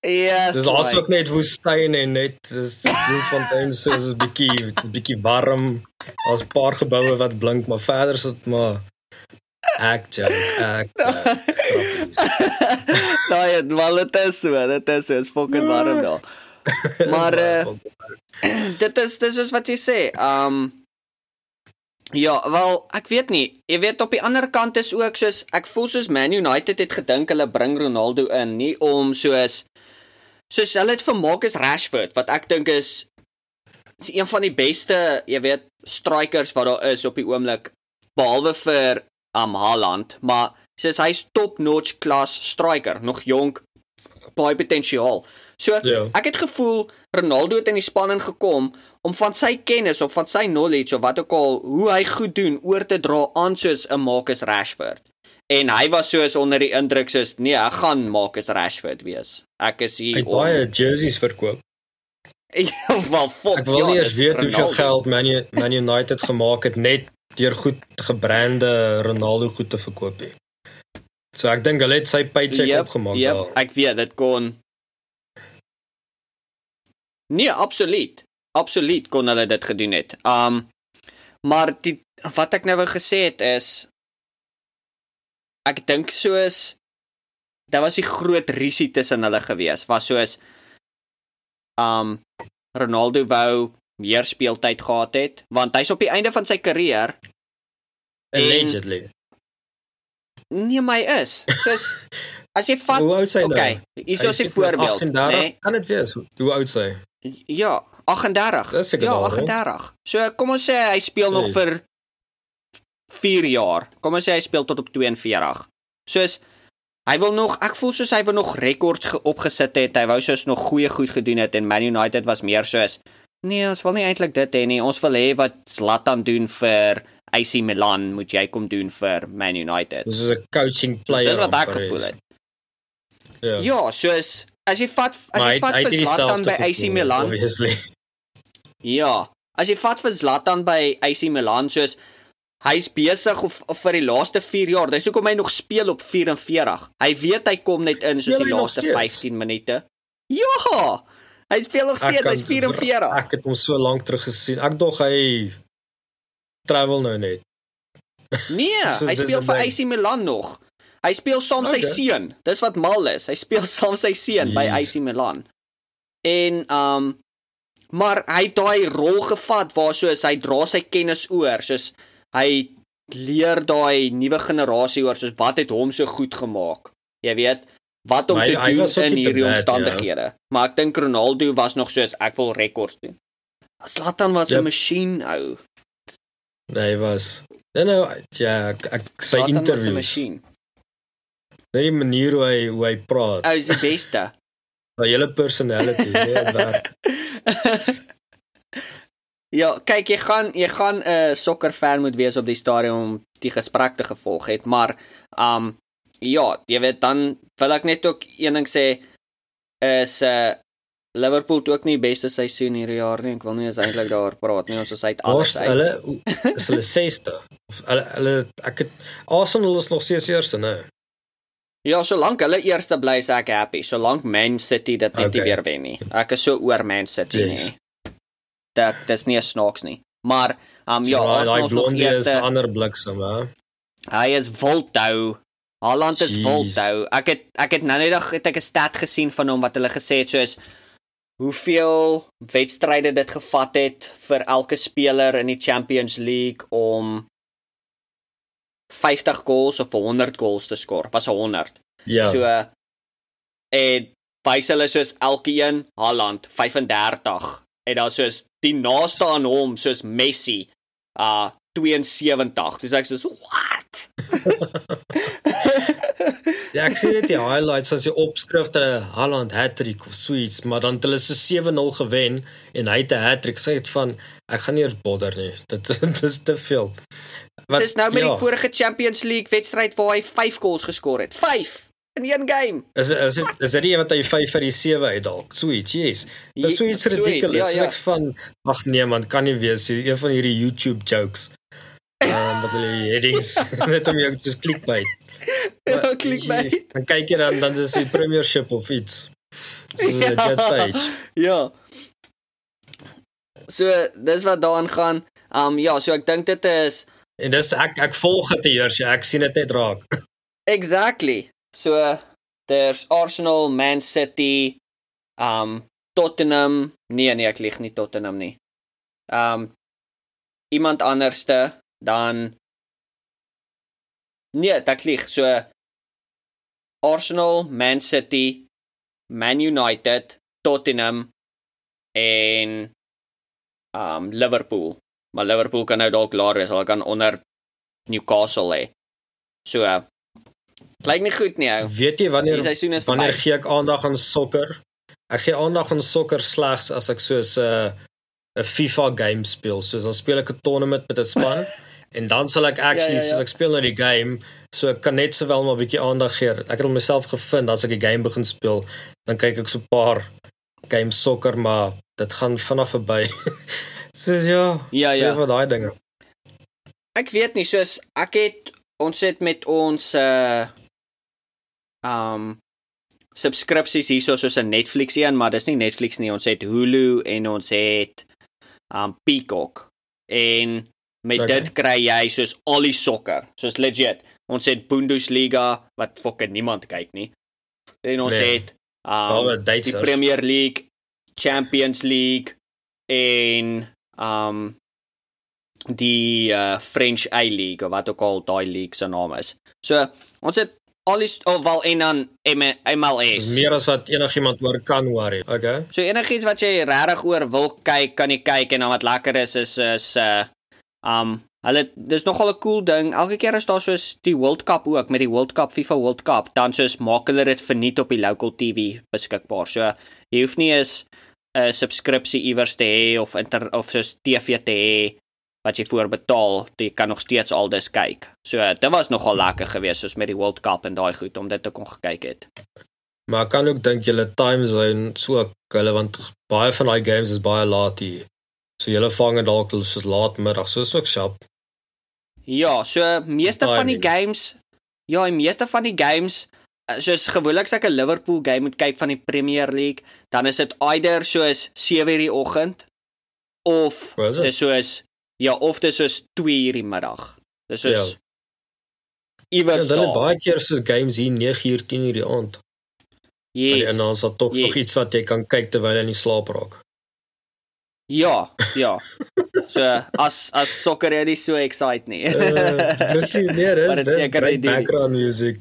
Yes. Dis also like, net woestyn en net dis Bloemfontein so is 'n bietjie bietjie warm. Daar's 'n paar geboue wat blink, maar verder is dit maar ek joke. Ek. Daai het wel dit is so, dit is so, is fucking warm daar. Maar uh, dit is dis is wat jy sê. Um Ja, wel, ek weet nie. Jy weet op die ander kant is ook soos ek voel soos Man United het gedink hulle bring Ronaldo in nie om soos soos hulle het vir Marcus Rashford wat ek dink is een van die beste, jy weet, strikers wat daar is op die oomblik behalwe vir um Haaland, maar soos hy's top-notch klas striker, nog jonk, baie potensiaal. So ja. ek het gevoel Ronaldo het in die span ingekom om van sy kennis of van sy knowledge of wat ook al hoe hy goed doen oor te dra aan soos 'n Marcus Rashford. En hy was soos onder die indruk soos nee, ek gaan Marcus Rashford wees. Ek is hier om baie jerseys verkoop. Ja, wel fuck. Ek wil nie eens weet hoeveel geld Man, Man United gemaak het net deur goed gebrande Ronaldo goed te verkoop nie. So ek dink hulle het sy paycheck yep, opgemaak yep, daar. Ek weet dit kon Nee, absoluut. Absoluut kon hulle dit gedoen het. Um maar die wat ek nou wou gesê het is ek dink soos daar was 'n groot risie tussen hulle gewees. Was soos um Ronaldo wou meer speeltyd gehad het want hy's op die einde van sy karier allegedly. Nee, my is. Soos as jy vat nou? Okay, hier is 'n voorbeeld, né? Nee? Kan dit wees? Hoe oud sy? Ja, 38. Ja, 38. So kom ons sê hy speel nog hey. vir 4 jaar. Kom ons sê hy speel tot op 42. Soos hy wil nog, ek voel soos hy wil nog rekords opgesit het. Hy wou soos nog goeie goed gedoen het en Man United was meer soos nee, ons wil nie eintlik dit hê nie. Ons wil hê wat Zlatan doen vir AC Milan moet jy kom doen vir Man United. Dis 'n coaching player. Dis wat ek gevoel het. Ja. Ja, soos as jy vat as jy vat vir Zlatan by AC Milan. Obviously. Ja, as jy vat vir Zlatan by AC Milan soos hy's besig of, of vir die laaste 4 jaar, dis hoekom hy nog speel op 44. Hy weet hy kom net in soos die laaste 15 minute. Ja. Hy speel nog steeds, hy's 44. Ek het hom so lank terug gesien. Ek dog hy travel nou net. Nee, so, hy speel vir AC Milan nog. Hy speel saam okay. sy seun. Dis wat mal is. Hy speel saam sy seun by AC Milan. En um maar hy het daai rol gevat waar soos hy dra sy kennis oor, soos hy leer daai nuwe generasie oor soos wat het hom so goed gemaak. Jy weet, wat om te doen in hierdie omstandighede. Ja. Maar ek dink Ronaldo was nog soos ek wil rekords doen. Zlatan was 'n yep. masjien ou. Nee, hy was. Nee, nou ja, ek, ek sy interview. Net die manier hoe hy hoe hy praat. Ou is die beste. Sy hele personality, nee, werk. ja, kyk, jy gaan jy gaan 'n uh, sokkerfan moet wees op die stadion om die gesprek te gevolg het, maar um ja, jy weet dan wil ek net ook een ding sê is uh, Liverpool het ook nie beste seisoen hierdie jaar nie. Ek wil nie eens eintlik daaroor praat nie. Ons is uit alles uit. Hulle is hulle 6ste. Of hulle hulle ek het Arsenal is nog steeds eerste, né? Ja, solank hulle eerste bly, is ek happy. Solank Man City dit net okay. weer wen nie. Ek is so oor Man City yes. nie. Dat dis nie snaaks nie. Maar um ja, so, Arsenal is nog eerste. Hy is ander bliksem, hè. Hy is Voltou. Haaland is Voltou. Ek het ek het nou net het ek 'n stat gesien van hom wat hulle gesê het soos hoeveel wedstryde dit gevat het vir elke speler in die Champions League om 50 goals of 100 goals te skoor. Was 100. Ja. So en wys hulle soos elkeen Haaland 35 en dan soos die naaste aan hom soos Messi uh 72. Dis ek soos what? Ja, ek sien net die highlights as die opskrifte Haaland hat-trick of sweets, maar dan het hulle so 7-0 gewen en hy het 'n hat-trick. Sê dit van ek gaan nie eers bodder nie. Dit dit is te veel. Wat Dis nou met ja, die vorige Champions League wedstryd waar hy 5 goals geskor het. 5 in een game. Is is dit is dit die een wat hy 5 vir die 7 uitdalk? Sweet, yes. Dis so iets ridiculous. Ja, ja. Ek van ag nee man, kan nie wees nie. Een van hierdie YouTube jokes. Ehm um, wat hulle headings net om jou just clickbait. Ja, clickbait. Dan kyk jy dan dan is die premiership of iets. So ja. jet page. Ja. So dis wat daaraan gaan. Um ja, so ek dink dit is En dis ek ek volg dit eers, ek sien dit net raak. Exactly. So there's Arsenal, Man City, um Tottenham. Nee nee, ek lieg nie Tottenham nie. Um iemand anderste dan Nee, dit lieg. So Arsenal, Man City, Man United, Tottenham en um Liverpool. Maar Liverpool kan nou dalk klaar wees, hulle kan onder Newcastle hê. So Lyk nie goed nie ou. Weet jy wanneer wanneer gee ek aandag aan sokker? Ek gee aandag aan sokker slegs as ek soos 'n uh, 'n FIFA game speel. Soos dan speel ek 'n tournament met 'n span en dan sal ek actually ja, ja, ja. soos ek speel nou die game, so ek kan net sowel maar 'n bietjie aandag gee. Ek het myself gevind as ek die game begin speel, dan kyk ek so 'n paar game sokker, maar dit gaan vinnig verby. soos ja, ja, ja. vir daai dinge. Ek weet nie, soos ek het ons het met ons uh um subskripsies hierso soos 'n Netflix een, maar dis nie Netflix nie. Ons het Hulu en ons het um Peacock. En met okay. dit kry jy soos al die sokker, soos legit. Ons het Bundesliga wat fokke niemand kyk nie. En ons nee. het um die Premier League, Champions League en um die uh, French A-League of wat ook al daai league se naam is. So, ons het al die of wel en dan MLS. Meer as wat enigiemand oor kan worry. Okay. So enigiets wat jy regtig oor wil kyk, kan jy kyk en dan wat lekker is is is uh um hulle dis nogal 'n cool ding. Elke keer as daar soos die World Cup ook met die World Cup FIFA World Cup, dan soos maak hulle dit verniet op die local TV beskikbaar. So jy hoef nie eens 'n subskripsie iewers te hê of inter of soos TV te hê wat jy voorbetaal, jy kan nog steeds al dis kyk. So dit was nogal lekker geweest soos met die World Cup en daai goed om dit te kon gekyk het. Maar kan ook dink julle time zone so hulle want baie van daai games is baie laat hier. So julle vang dit dalk soos laatmiddag, soos ook shop. Ja, so meeste van die games ja, die meeste van die games eh, soos gewoonlik as ek 'n Liverpool game moet kyk van die Premier League, dan is dit either soos 7:00 die oggend of dis soos Ja, of dit is 2 uur die middag. Dis is ja. iewers ja, dan baie keer soos games hier 9 uur 10 uur die aand. Yes. En dan is daar tog yes. nog iets wat jy kan kyk terwyl jy in slaap raak. Ja, ja. so as as sokker jy nie so excited nie. uh, presies, nee, dis dis background music.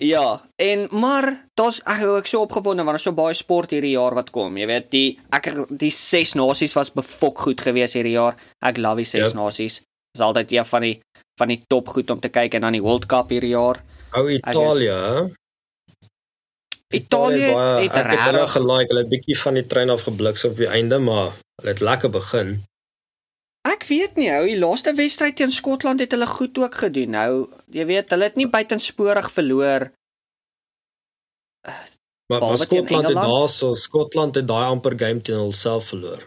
Ja, en maar daar's ek ek so opgewonde want daar's so baie sport hierdie jaar wat kom. Jy weet, die ek die ses nasies was befok goed geweest hierdie jaar. Ek love die ses yep. nasies. Dis altyd een van die van die top goed om te kyk en dan die World Cup hierdie jaar. Ou Italië? Italië het reg gelike. Hulle het bietjie van die trein af gebliks op die einde, maar hulle het lekker begin. Ek weet nie, ou, die laaste wedstryd teen Skotland het hulle goed ook gedoen. Nou, jy weet, hulle het nie buitensporig verloor. Maar, maar Skotland het daarso, Skotland het daai amper game teen hulself verloor.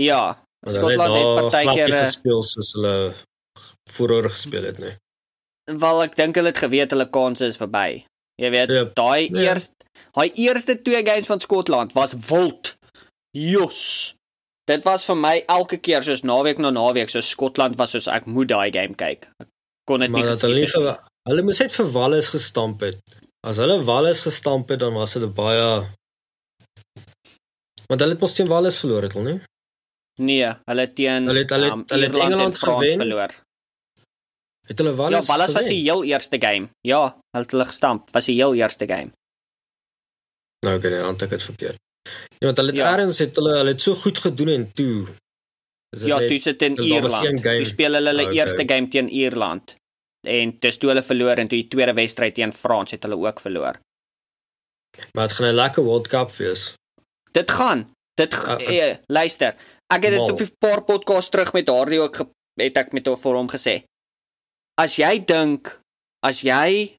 Ja, Skotland het partykeer eh, gespeel soos hulle vooroor gespeel het, nee. Wel ek dink hulle het geweet hulle kanse is verby. Jy weet, yep. daai ja. eerste daai eerste twee games van Skotland was wild. Jos. Dit was vir my elke keer soos naweek na naweek soos Skotland was soos ek moet daai game kyk. Ek kon dit nie gesien nie. Hulle moes net vir Wallis gestamp het. As hulle Wallis gestamp het dan was dit baie Want hulle het mos teen Wallis verloor het, hulle nie? Nee, hulle teen Hulle het hulle, um, hulle het Engeland gewen. Verloor. Het hulle Wallis Ja, Wallis was die heel eerste game. Ja, hulle het hulle gestamp. Was die heel eerste game. Nou, ek het dit aantek het verkeerd. Ja, want hulle het ja. eers het hulle hulle het so goed gedoen en toe. Ja, toe sit in Ierland. Hulle speel hulle hulle okay. eerste game teen Ierland en dis toe hulle verloor en toe die tweede wedstryd teen Frans het hulle ook verloor. Maar dit gaan 'n lekker World Cup wees. Dit gaan. Dit uh, Uh, uh, luister. Ek het dit op 'n paar podcast terug met daardie ook ge, het ek met vir hom gesê. As jy dink as jy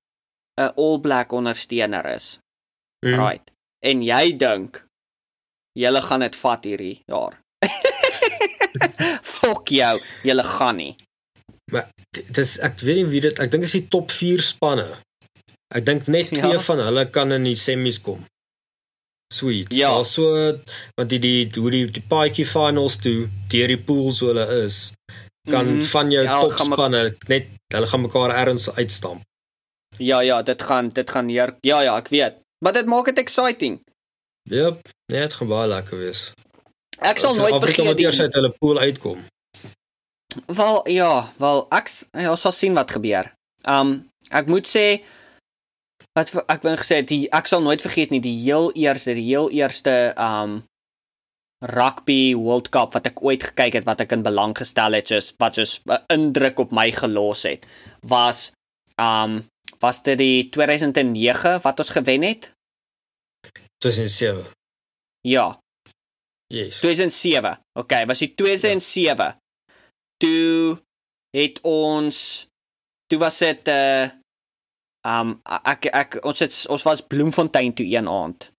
'n All Black ondersteuner is, Mm. right. En jy dink julle gaan dit vat hierdie jaar. Fok jou, julle gaan nie. Maar dis ek weet nie wie dit ek dink is die top 4 spanne. Ek dink net Ja. twee van hulle kan in die semis kom. Sweet. Ja. Daar so want die die hoe die die paadjie finals toe deur die pools hoe hulle is kan Mhm. van jou Ja, top spanne net hulle gaan mekaar ergens uitstamp. Ja ja, dit gaan dit gaan hier. Ja ja, ek weet. Maar dit maak dit exciting. Jep, nee, dit gaan baie lekker wees. Ek sal nooit vergeet die eers uit hulle pool uitkom. Wel ja, wel ek ja, sal sien wat gebeur. Um ek moet sê wat ek wou gesê die ek sal nooit vergeet nie die heel eerste die heel eerste um rugby World Cup wat ek ooit gekyk het wat ek in belang gestel het soos wat soos 'n indruk op my gelos het was um was dit die 2009 wat ons gewen het? Tussen 7. Ja, Yes. 2007. Okay, was die 2007. Toe het ons toe was dit 'n uh, um ek ek ons het ons was Bloemfontein toe een aand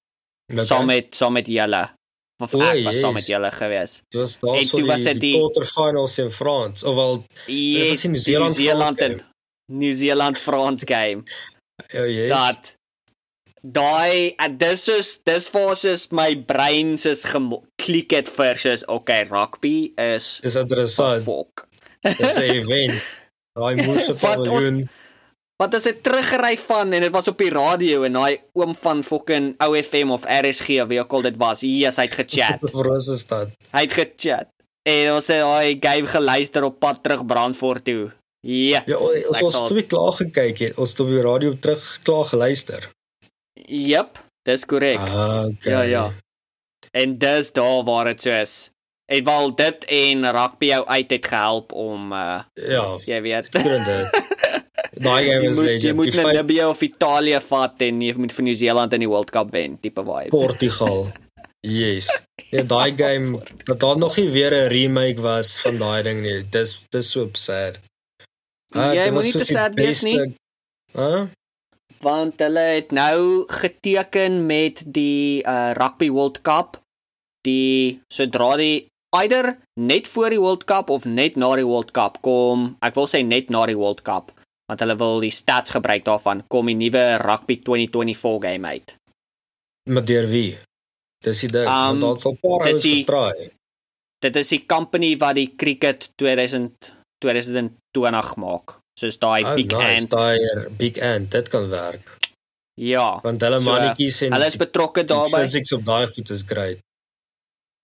okay. saam met saam met julle. Of O, ek was saam met yes. julle gewees. Dit was en daarso toe die, was dit die, die- quarterfinals in Frans. Ofwel, Yes, was die Nieu-Seeland Nieu-Seeland en Nieu-Seeland France game. oh yes. Dat daai en dis is dis was is my brein soos geklik het vir soos okay, rugby is Dis interessant. Dis 'n event. Daai Wat ons- paviljoen. Want as dit teruggery van en dit was op die radio en daai oom van fucking OFM of RSG of wie ook al dit was, yes, hy het gechat. Rosestad. hy het gechat. En ons het daai game geluister op pad terug Brandfort toe. Yes, Ja, ons het toe klaar gekyk het. Ons het op die radio terug klaar geluister. Jep, dis korrek. Ah, okay. Ja, ja. En dis daar waar dit so is. En wel dit en rugby jou uit het gehelp om uh Ja, jy weet. Daai game Jy is moet jy moet vyf Namibia of Italië vat en jy moet vir Nieu-Seeland in die World Cup wen, tipe vibes. Portugal. Yes. Ja, daai game dat daar nog nie weer 'n remake was van daai ding nie. Dis dis so sad. Jy dit was moenie te sad wees nie. Hæ? want hulle het nou geteken met die uh, Rugby World Cup die sodra die eider net voor die World Cup of net na die World Cup kom ek wil sê net na die World Cup want hulle wil die stats gebruik daarvan kom die nuwe Rugby 2024 game uit Maar deur wie? Dis die ding. Um, Um, daar het al paar ouens getry. dit is die company wat die cricket 2000 2020 maak soos daai Oh, Big nice, Ant daai Big Ant, dit kan werk. ja Want hulle So, mannetjies en hulle is betrokke daarbey physics op daai goed is great.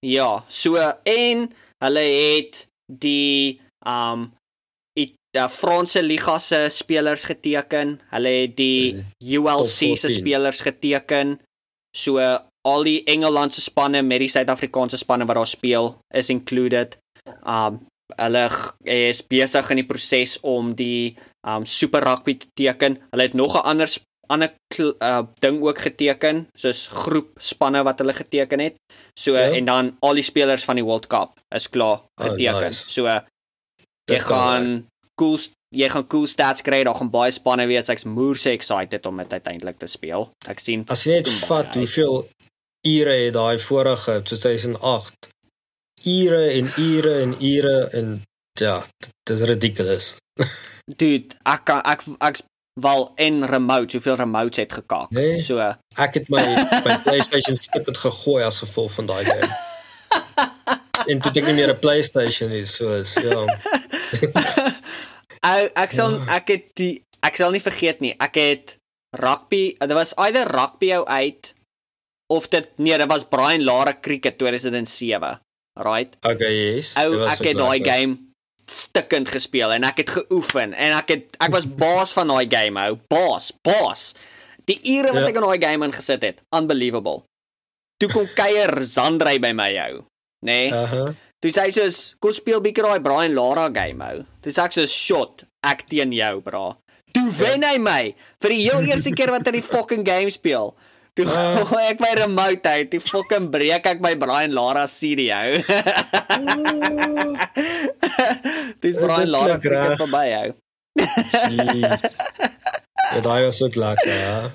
Ja, so en hulle het die um uh, Franse liga se spelers geteken. Hulle het die ULC se 14. spelers geteken. So al die Engelandse spanne met die Suid-Afrikaanse spanne wat daar speel is included. Um hulle is besig in die proses om die um Super Rugby te teken. Hulle het nog 'n ander ander kl- uh ding ook geteken, soos groep spanne wat hulle geteken het. So Ja. ja. en dan al die spelers van die World Cup is klaar Oh, geteken. nice. So jy Dit kan gaan cool jy gaan cool stats kry, daar gaan baie spanne wees. Ek's moerse excited om dit uiteindelik te speel. Ek sien As jy net vat uit. hoeveel ure het daai vorige 2008 ure en ure en ure en ja, dit is ridiculous. dude, ek kan ek ek's wel en remote, hoeveel remotes het gekak. Nee. So Ek het my my PlayStation stuk het gegooi as gevolg van daai game. en toe het ek nie meer 'n PlayStation nie, so is ja. Ou ek sal ek het die ek sal nie vergeet nie. Ek het rugby, dit was either rugby ou uit of dit nee, dit was Brian Lara cricket 2007. Right? Okay, yes. Ou ek het daai game stikkend gespeel en ek het geoefen en ek het ek was baas van daai game ou. Baas, baas. Die ure wat Ja. ek in daai game ingesit het, unbelievable. Toe kom kuier Zandrey by my ou, nê? Nee? Aha. Toe sê hy soos, "Kom speel bietjie daai Brian Lara game ou." Toe sê ek soos, "Shot." ek teen jou, bra. Toe wen hy my vir die heel eerste keer wat hy die fucking game speel. Toe Ah. gooi ek my remote uit, toe fucking breek ek my Brian Lara CD hou. Dis Brian Lara kriket verby hou. Jeez. Ja, daai was ook lekker, ja.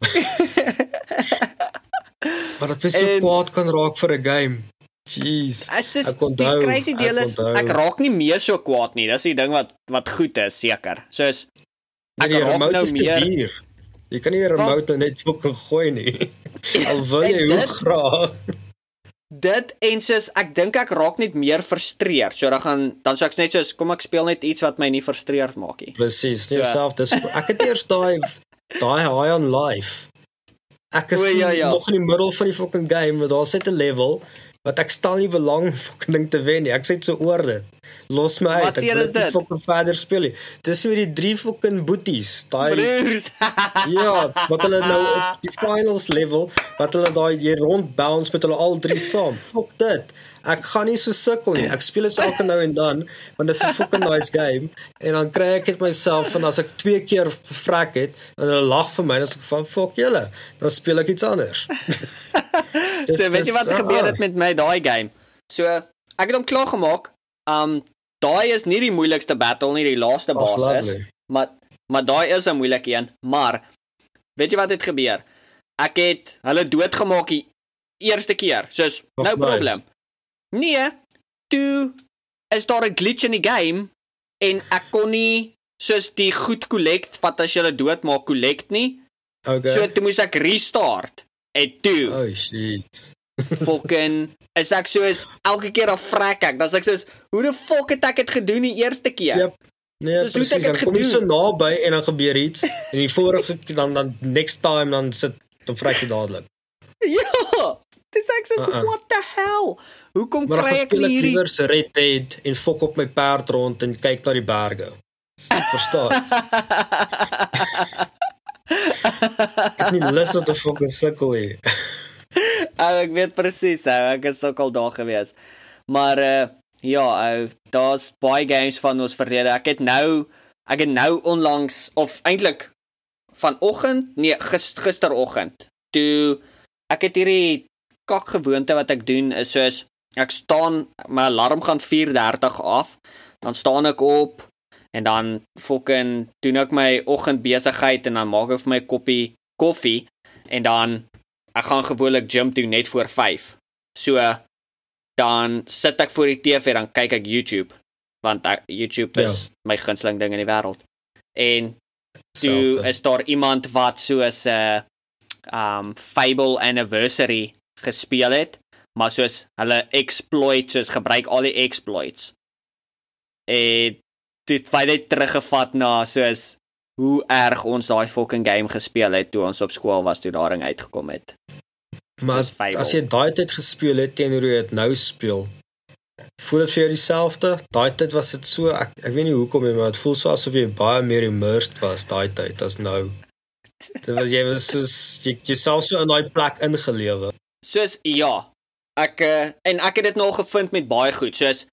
maar dit is so En- kwaad kan raak vir 'n game. Jeez. Ek sê Ek die onthou, crazy deel is ek raak nie meer so kwaad nie. Dis die ding wat wat goed is, seker. Soos Nee, ek die raak nou is meer- duur. Jy kan nie 'n remote nou net fucking gooi nie. Al wil jy hoe graag. dit en soos ek dink ek raak net meer frustreerd. So dan gaan dan sou ek net soos kom ek speel net iets wat my nie frustreerd maak nie. Presies, nie So. self dis ek het eers daai daai high on life. Ek is O, ja, ja. nog in die middel van die fucking game, maar daar sit 'n level wat ek stel nie belang fucking ding te wen nie. Ek sê dit so oor dit. Los my uit. Wat Ek wil dit? fucking verder speel nie. Dis met die drie fucking boeties. Daai Broers. Ja, wat hulle nou op die finals level, wat hulle daai jy rond bounce met hulle al drie saam. Fok dit. Ek gaan nie so sukkel nie. Ek speel dit elke nou en dan, want dit is 'n fucking nice game en dan kry ek dit myself van as ek twee keer gevrek het en hulle lag vir my, dan is ek van fok julle, dan speel ek iets anders. Dit so weet jy wat gebeur ah, het met my daai game? So ek het hom klaar gemaak. Um daai is nie die moeilikste battle nie, die laaste boss is. Maar maar daai is 'n moeilike een, maar weet jy wat het gebeur? Ek het hulle doodgemaak die eerste keer. Soos no nice. problem. Nee, toe is daar 'n glitch in die game en ek kon nie soos die goed collect wat as jy hulle doodmaak collect nie. Okay. So toe moes ek restart. En toe oh shit. fucking is ek soos elke keer af vrek ek. Dan's ek soos hoe die fuck het ek dit gedoen die eerste keer? Yep. Nee, Soos, het ek presies. Dan dit kom jy so naby en dan gebeur iets en die vorige dan dan next time dan sit dan vrek jy dadelik. Ja. Dis ek soos Uh-uh. what the hell? Hoekom Maar kry ek nie ek hierdie liewer se Red Dead en fok op my perd rond en kyk na die berge. Verstaan? ek het nie lus om te fok en sukkel nie. Ou, ek weet presies, ou, ek is ook al daar gewees. Maar uh ja, ou, daar's baie games van ons verlede. Ek het nou ek het nou onlangs of eintlik vanoggend, nee, gis, gisteroggend, toe ek het hierdie kak gewoonte wat ek doen is soos ek staan my alarm gaan 4:30 af, dan staan ek op en dan fucking doen ek my oggendbesigheid en dan maak ek vir my koppie koffie en dan ek gaan gewoonlik gym toe net voor 5. So dan sit ek voor die TV dan kyk ek YouTube want ek, YouTube is my gunsteling ding in die wêreld. En toe Selfde. is daar iemand wat soos 'n uh, um Fable Anniversary gespeel het, maar soos hulle exploit soos gebruik al die exploits. En dit het net teruggevat na soos hoe erg ons daai fucking game gespeel het toe ons op skool was toe daring uitgekom het. Maar Fable. as jy daai tyd gespeel het teenoor hoe jy dit nou speel, voel dit vir jou dieselfde? Daai tyd was dit so ek ek weet nie hoekom nie, maar dit voel so asof jy baie meer immersed was daai tyd as nou. Dit was jy was soos jy jouself so in daai plek ingelewe. Soos ja, ek uh, en ek het dit nog gevind met baie goed. Soos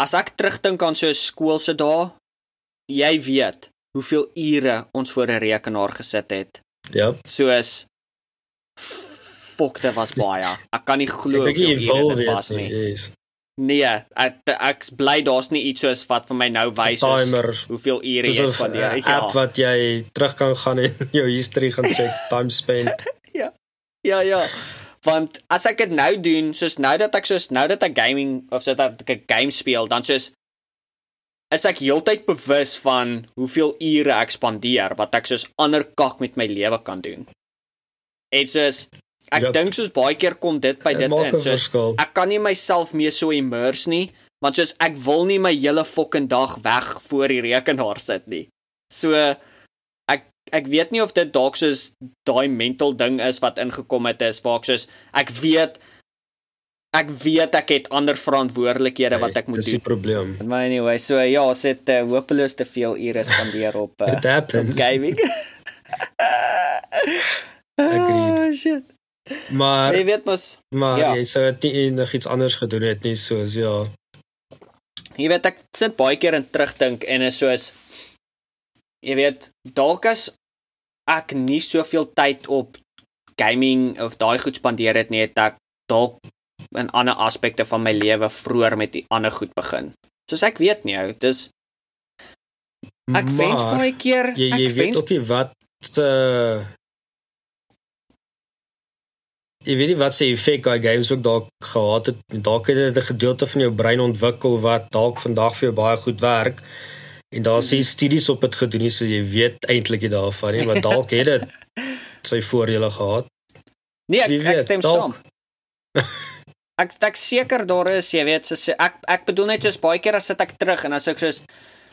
as ek terugdink aan so skool se dae, jy weet hoeveel ure ons voor 'n rekenaar gesit het. Ja. Soos fok, dit was baie. Ek kan nie glo Ek dink jy hoeveel wil ure dit was weet nie. Yes. Nee, ek ek's bly daar's nie iets soos wat vir my nou wys Timer. hoeveel ure jy Soos 'n spandeer. uh, app wat jy terug kan gaan en jou history gaan check, time spent. Ja, ja. Want as ek dit nou doen, soos nou dat ek soos nou dat ek gaming of so dat ek 'n game speel, dan soos is ek heeltyd bewus van hoeveel ure ek spandeer wat ek soos ander kak met my lewe kan doen. En soos ek Ja. dink soos baie keer kom dit by Dit in. Soos verskil. ek kan nie myself meer so immerse nie, want soos ek wil nie my hele fucking dag weg voor die rekenaar sit nie. So ek weet nie of dit dalk soos daai mental ding is wat ingekom het is waar ek soos ek weet ek weet ek het ander verantwoordelikhede wat ek moet Dis die doen. probleem. Maar anyway, so ja, ons het uh, hopeloos te veel ure spandeer op uh, happens. op gaming. Agreed. Oh, shit. Maar Jy weet mos maar ja. jy sou dit nie enigiets anders gedoen het nie soos ja. jy weet ek sit baie keer in terugdink en is soos jy weet dalk as ek nie soveel tyd op gaming of daai goed spandeer het nie het ek dalk in ander aspekte van my lewe vroeër met die ander goed begin. Soos ek weet nie, dis ek wens Maar baie keer Jy jy ek weet wens ook nie wat se Jy weet nie wat se effek daai games ook dalk gehad het. Dalk het dit 'n gedeelte van jou brein ontwikkel wat dalk vandag vir jou baie goed werk. En daar Mhm. sê studies op dit gedoen nie, so jy weet eintlik nie daarvan nie, maar dalk het dit sy voordele gehad. Nee, ek, Wie ek weet, stem dalk. saam. Ek ek seker daar is, jy weet, so ek ek bedoel net soos baie keer as sit ek terug en as ek soos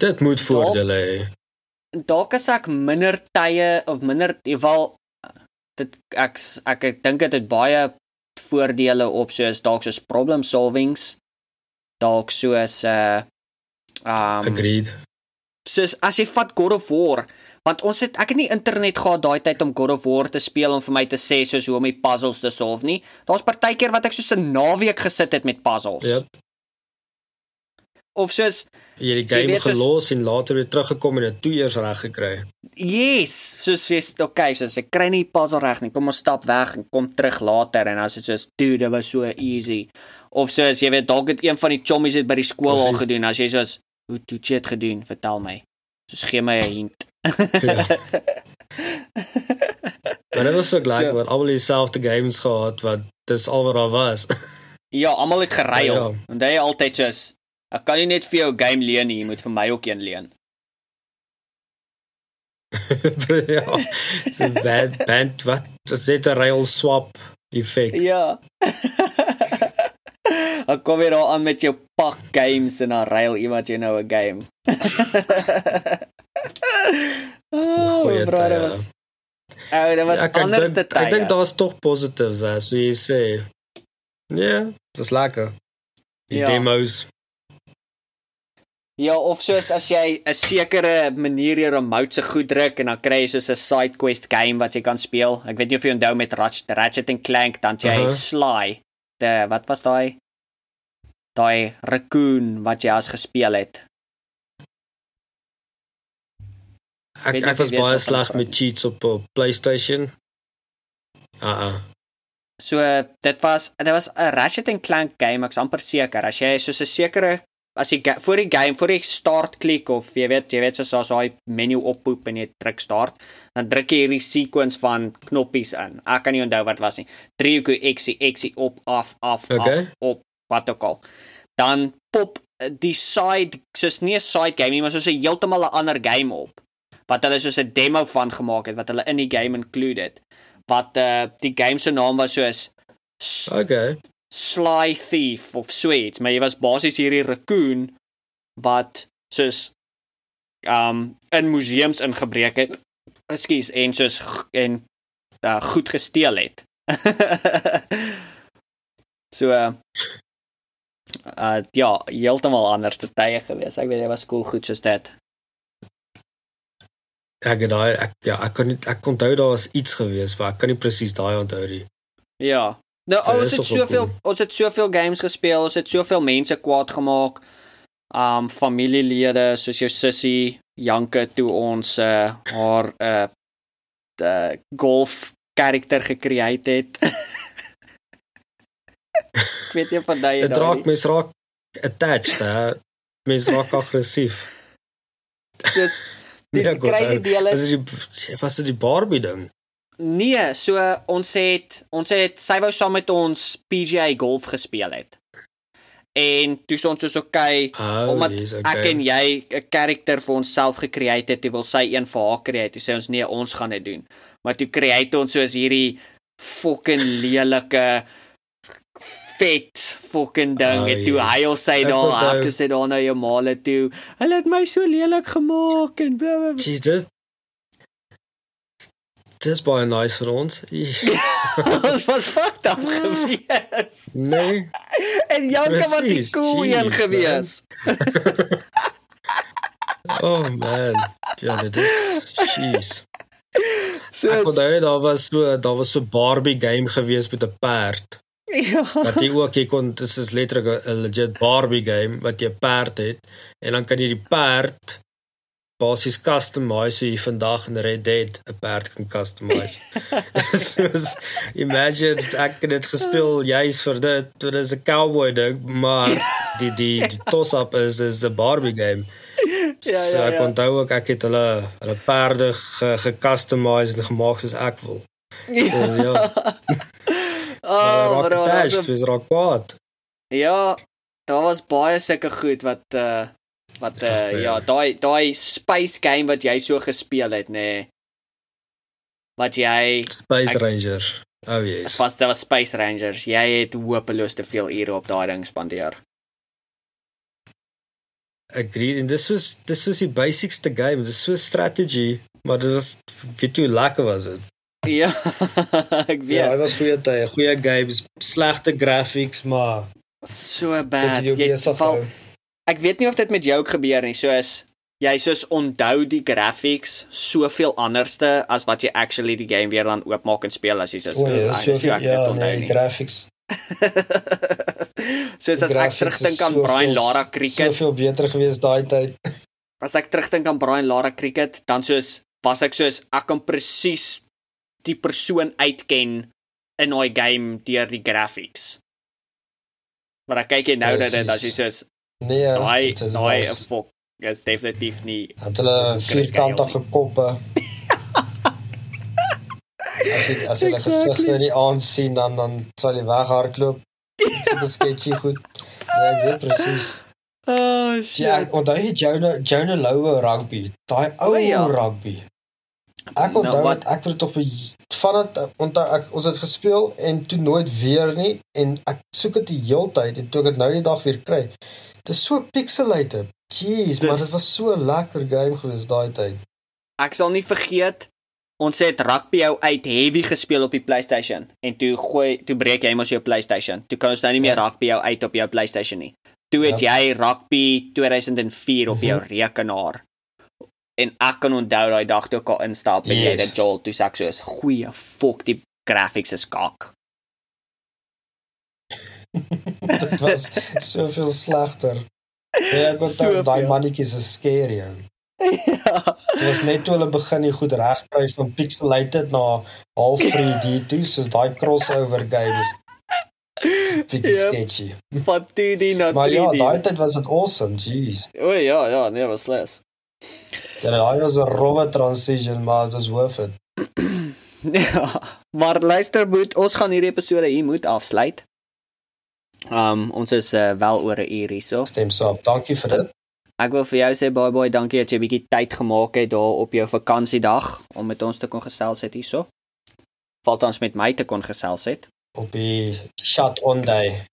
Dit moet voordele hê. dalk as ek minder tye of minder eval dit ek ek, ek dink dit het baie voordele op soos dalk soos problem solvings dalk soos uh um Agreed. Soos as jy vat God of War want ons het ek het nie internet gehad daai tyd om God of War te speel om vir my te sê soos hoe om die puzzles te solve nie. Daar's partykeer wat ek soos 'n naweek gesit het met puzzles. Ja. Of soos Jy die Jy game weet, soos- gelos en later weer teruggekom en dit twee eers reg gekry. yes, soos jy's okay, soos ek kry nie die puzzle reg nie. Kom ons stap weg en kom terug later en as dit soos dude, dit was so easy. Of soos jy weet dalk het een van die chommies dit by die skool al gedoen. As jy soos hoe toe jy dit gedoen, vertel my. Soos gee my 'n hint. Ja. Maar dit was so gelyk So- wat almal dieselfde games gehad wat dis al wat daar was. Ja, almal het geruil. Ja, Ja, ja. En jy altyd soos ek kan nie net vir jou game leen nie, jy moet vir my ook een leen. ja. So band band wat dit 'n rail swap effek. Ja. Ek kom weer daar aan met jou pak games en dan ruil iemand jy nou 'n game. oh, Goeie bro, dit was Ou, dit was Ja, ek anderste dink ek dink daar's tog positives hè, so jy sê. Ja, dis lekker. Die Ja. demos. Ja, of soos as jy 'n sekere manier jou remote se goed druk en dan kry jy soos 'n side quest game wat jy kan speel. Ek weet nie of jy onthou met Ratchet, Ratchet and Clank dan jy Aha. Sly. De wat was daai? Daai raccoon wat jy as gespeel het. Ek ek was baie sleg met cheats op op PlayStation. Ah, uh So dit was dit was 'n Ratchet and Clank game, ek's amper seker. As jy soos 'n sekere as jy voor die game, voor jy start klik of jy weet, jy weet soos daar's daai menu oppoep en jy druk start, dan druk jy hierdie sequence van knoppies in. Ek kan nie onthou wat was nie. Driehoekie X, X op af af Okay. af op wat ook al. Dan pop die side soos nie 'n side game nie, maar soos 'n heeltemal 'n ander game op wat hulle soos 'n demo van gemaak het wat hulle in die game included wat uh die game se naam was soos okay. Sly Thief of so iets, maar jy was basies hierdie raccoon wat soos um in museums ingebreek het. Ekskuus, en soos en uh, goed gesteel het. so uh, uh ja, heeltemal anders te tye gewees. Ek weet jy was cool goed soos dit. Ek het daai ek ja, ek kan nie ek onthou daar was iets gewees, maar ek kan nie presies daai onthou nie. Ja. Nou Ja, ons het soveel ons het soveel games gespeel, ons het soveel mense kwaad gemaak. Um familielede soos jou sussie Janke toe ons uh haar uh die golf karakter gecreate het. Ek weet nie van daai Dit raak mens raak attached, hè. Mens raak aggressief. Dis die, Nee, die onthou. crazy deel Was is dit die was dit die Barbie ding? nee, so ons het ons het sy wou saam met ons PGA golf gespeel het. En toe sê ons soos okay, Oh, Omdat yes, okay. ek en jy 'n karakter vir onsself gecreate het, jy wil sy een vir haar create. Toe sê ons nee, ons gaan dit doen. Maar toe create ons soos hierdie fucking lelike vet fucking ding Oh, en toe yes. hy al sy daar, hy toe sê daar nou jou maale toe. Hulle het my so lelik gemaak en bla bla. Jeez, dit Dis baie nice vir ons. Ons was fucked up gewees. Nee. En Janke was die cool jeez, een gewees. Oh man. Ja, dit is jeez. So Ek onthou net daar was so daar was so Barbie game gewees met 'n perd. Ja. Wat jy ook jy kon dis is letterlik 'n legit Barbie game wat jy perd het en dan kan jy die perd basies customize so jy vandag in Red Dead 'n perd kan customize. Soos imagine ek het dit gespeel juis vir dit, dit is 'n cowboy ding, maar die die die toss-up is is 'n Barbie game. Ja, so ja, ek ja. onthou ook ek het hulle hulle perde ge- gecustomize en gemaak soos ek wil. So ja, Oh, bro, daar's 'n- dis raak kwaad. Ja, daar was baie sulke goed wat uh wat uh Ag, ja, daai daai space game wat jy so gespeel het, nê. Nee. Wat jy Space Ek- Ranger. Oh yes. was daar was Space Rangers. Jy het hopeloos te veel ure op daai ding spandeer. Agreed. En dis soos dis soos die basicste game. Dis so strategy, maar dit was weet jy hoe lekker was dit? Ja, ek weet. Ja, dit was goeie tye, goeie games, slegte graphics, maar so bad. Jy val, ek weet nie of dit met jou ook gebeur nie. Soos jy soos onthou die graphics soveel anderste as wat jy actually die game weer dan oopmaak en speel as jy soos O ja, "Ah, so hoe ek dit ja, onthou nee, nie." graphics. soos as ek terugdink aan Brian Lara cricket, Soveel beter gewees daai tyd. as ek terugdink aan Brian Lara cricket, dan soos was ek soos ek kan presies die persoon uitken in daai game deur die graphics. Maar ek kyk jy nou dat dit as jy soos Nee, daai daai fok is definitief nie het hulle vierkantige koppe. As jy as hulle Exactly. gesigte in die aand sien dan dan sal jy weghardloop. Dit is sketchy goed. Nee, ek weet presies. Oh Ja, ek onthou jy Jonah Jonah Lowe rugby, daai ou O, ja. rugby. Ek Nou, onthou wat- dit ek het tog van dit onthou ek ons het gespeel en toe nooit weer nie en ek soek dit die heeltyd en toe ek dit nou die dag weer kry. Dit is so pixelated. Jeez, maar Dis- dit was so 'n lekker game gewees daai tyd. Ek sal nie vergeet ons het rugby jou uit heavy gespeel op die PlayStation en toe gooi toe breek jy mos jou PlayStation. Toe kan ons nou nie meer Ja. rugby jou uit op jou PlayStation nie. Toe het Ja. jy rugby 2004 op jou rekenaar. En ek kan onthou daai dag toe ek al instap en jy Yes. dit Joel toe sê ek soos goeie fok die graphics is kak. dit was soveel slegter. Ja, ek onthou Soveel. daai mannetjies is scary. Ou. ja. Dit was net toe hulle begin die goed regkry van pixelated na half 3D toe, soos daai crossover games. Bietjie Yep. sketchy. Van 2D na 3D. Maar ja, daai tyd was dit awesome, jeez. O ja, ja, nee, was les. Ja, daai was 'n rowwe transition, maar dit was worth it. Ja, maar luister moet ons gaan hierdie episode hier moet afsluit. Um ons is uh, wel oor 'n uur hierso. Stem saam. Dankie vir dit. Ek wil vir jou sê baie baie dankie dat jy 'n bietjie tyd gemaak het daar op jou vakansiedag om met ons te kon gesels het hierso. Valt ons met my te kon gesels het Op die shut on day.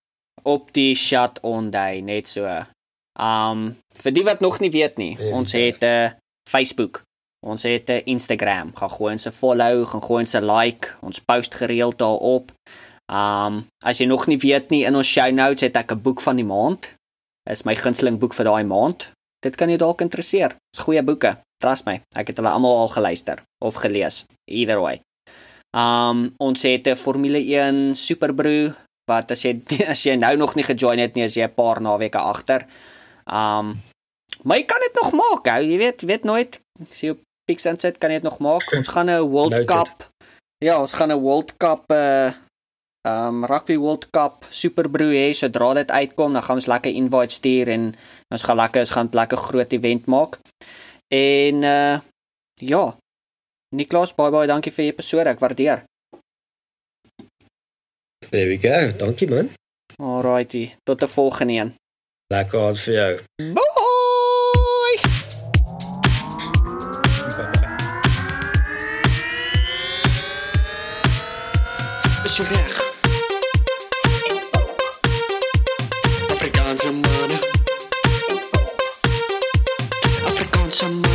op die shut on day net so. Um vir die wat nog nie weet nie, ons het 'n uh, Facebook. Ons het 'n Instagram. Gaan gooi ons 'n follow, gaan gooi ons 'n like. Ons post gereeld daarop. Um as jy nog nie weet nie, in ons show notes het ek 'n boek van die maand. Is my gunsteling boek vir daai maand. Dit kan jou dalk interesseer. Dis goeie boeke. Trust my. Ek het hulle almal al geluister of gelees. Either way. Um ons het 'n Formule 1 Superbrew wat as jy as jy nou nog nie gejoin het nie, as jy 'n paar naweke agter. Um maar jy kan dit nog maak, ou. Jy weet, weet nooit. As jy op Pixant sit, kan jy dit nog maak. Ons gaan 'n World Noted. Cup. Ja, ons gaan 'n World Cup uh um Rugby World Cup Superbrew hê sodra dit uitkom, dan gaan ons lekker invite stuur en ons gaan lekker ons gaan 'n lekker groot event maak. En uh ja. Niklas, baie baie dankie vir die episode. Ek waardeer. There we go. Dankie man. Alrighty, tot 'n volgende een. Lekker hard vir jou. Bye. Afrikaanse manne. Afrikaanse manne.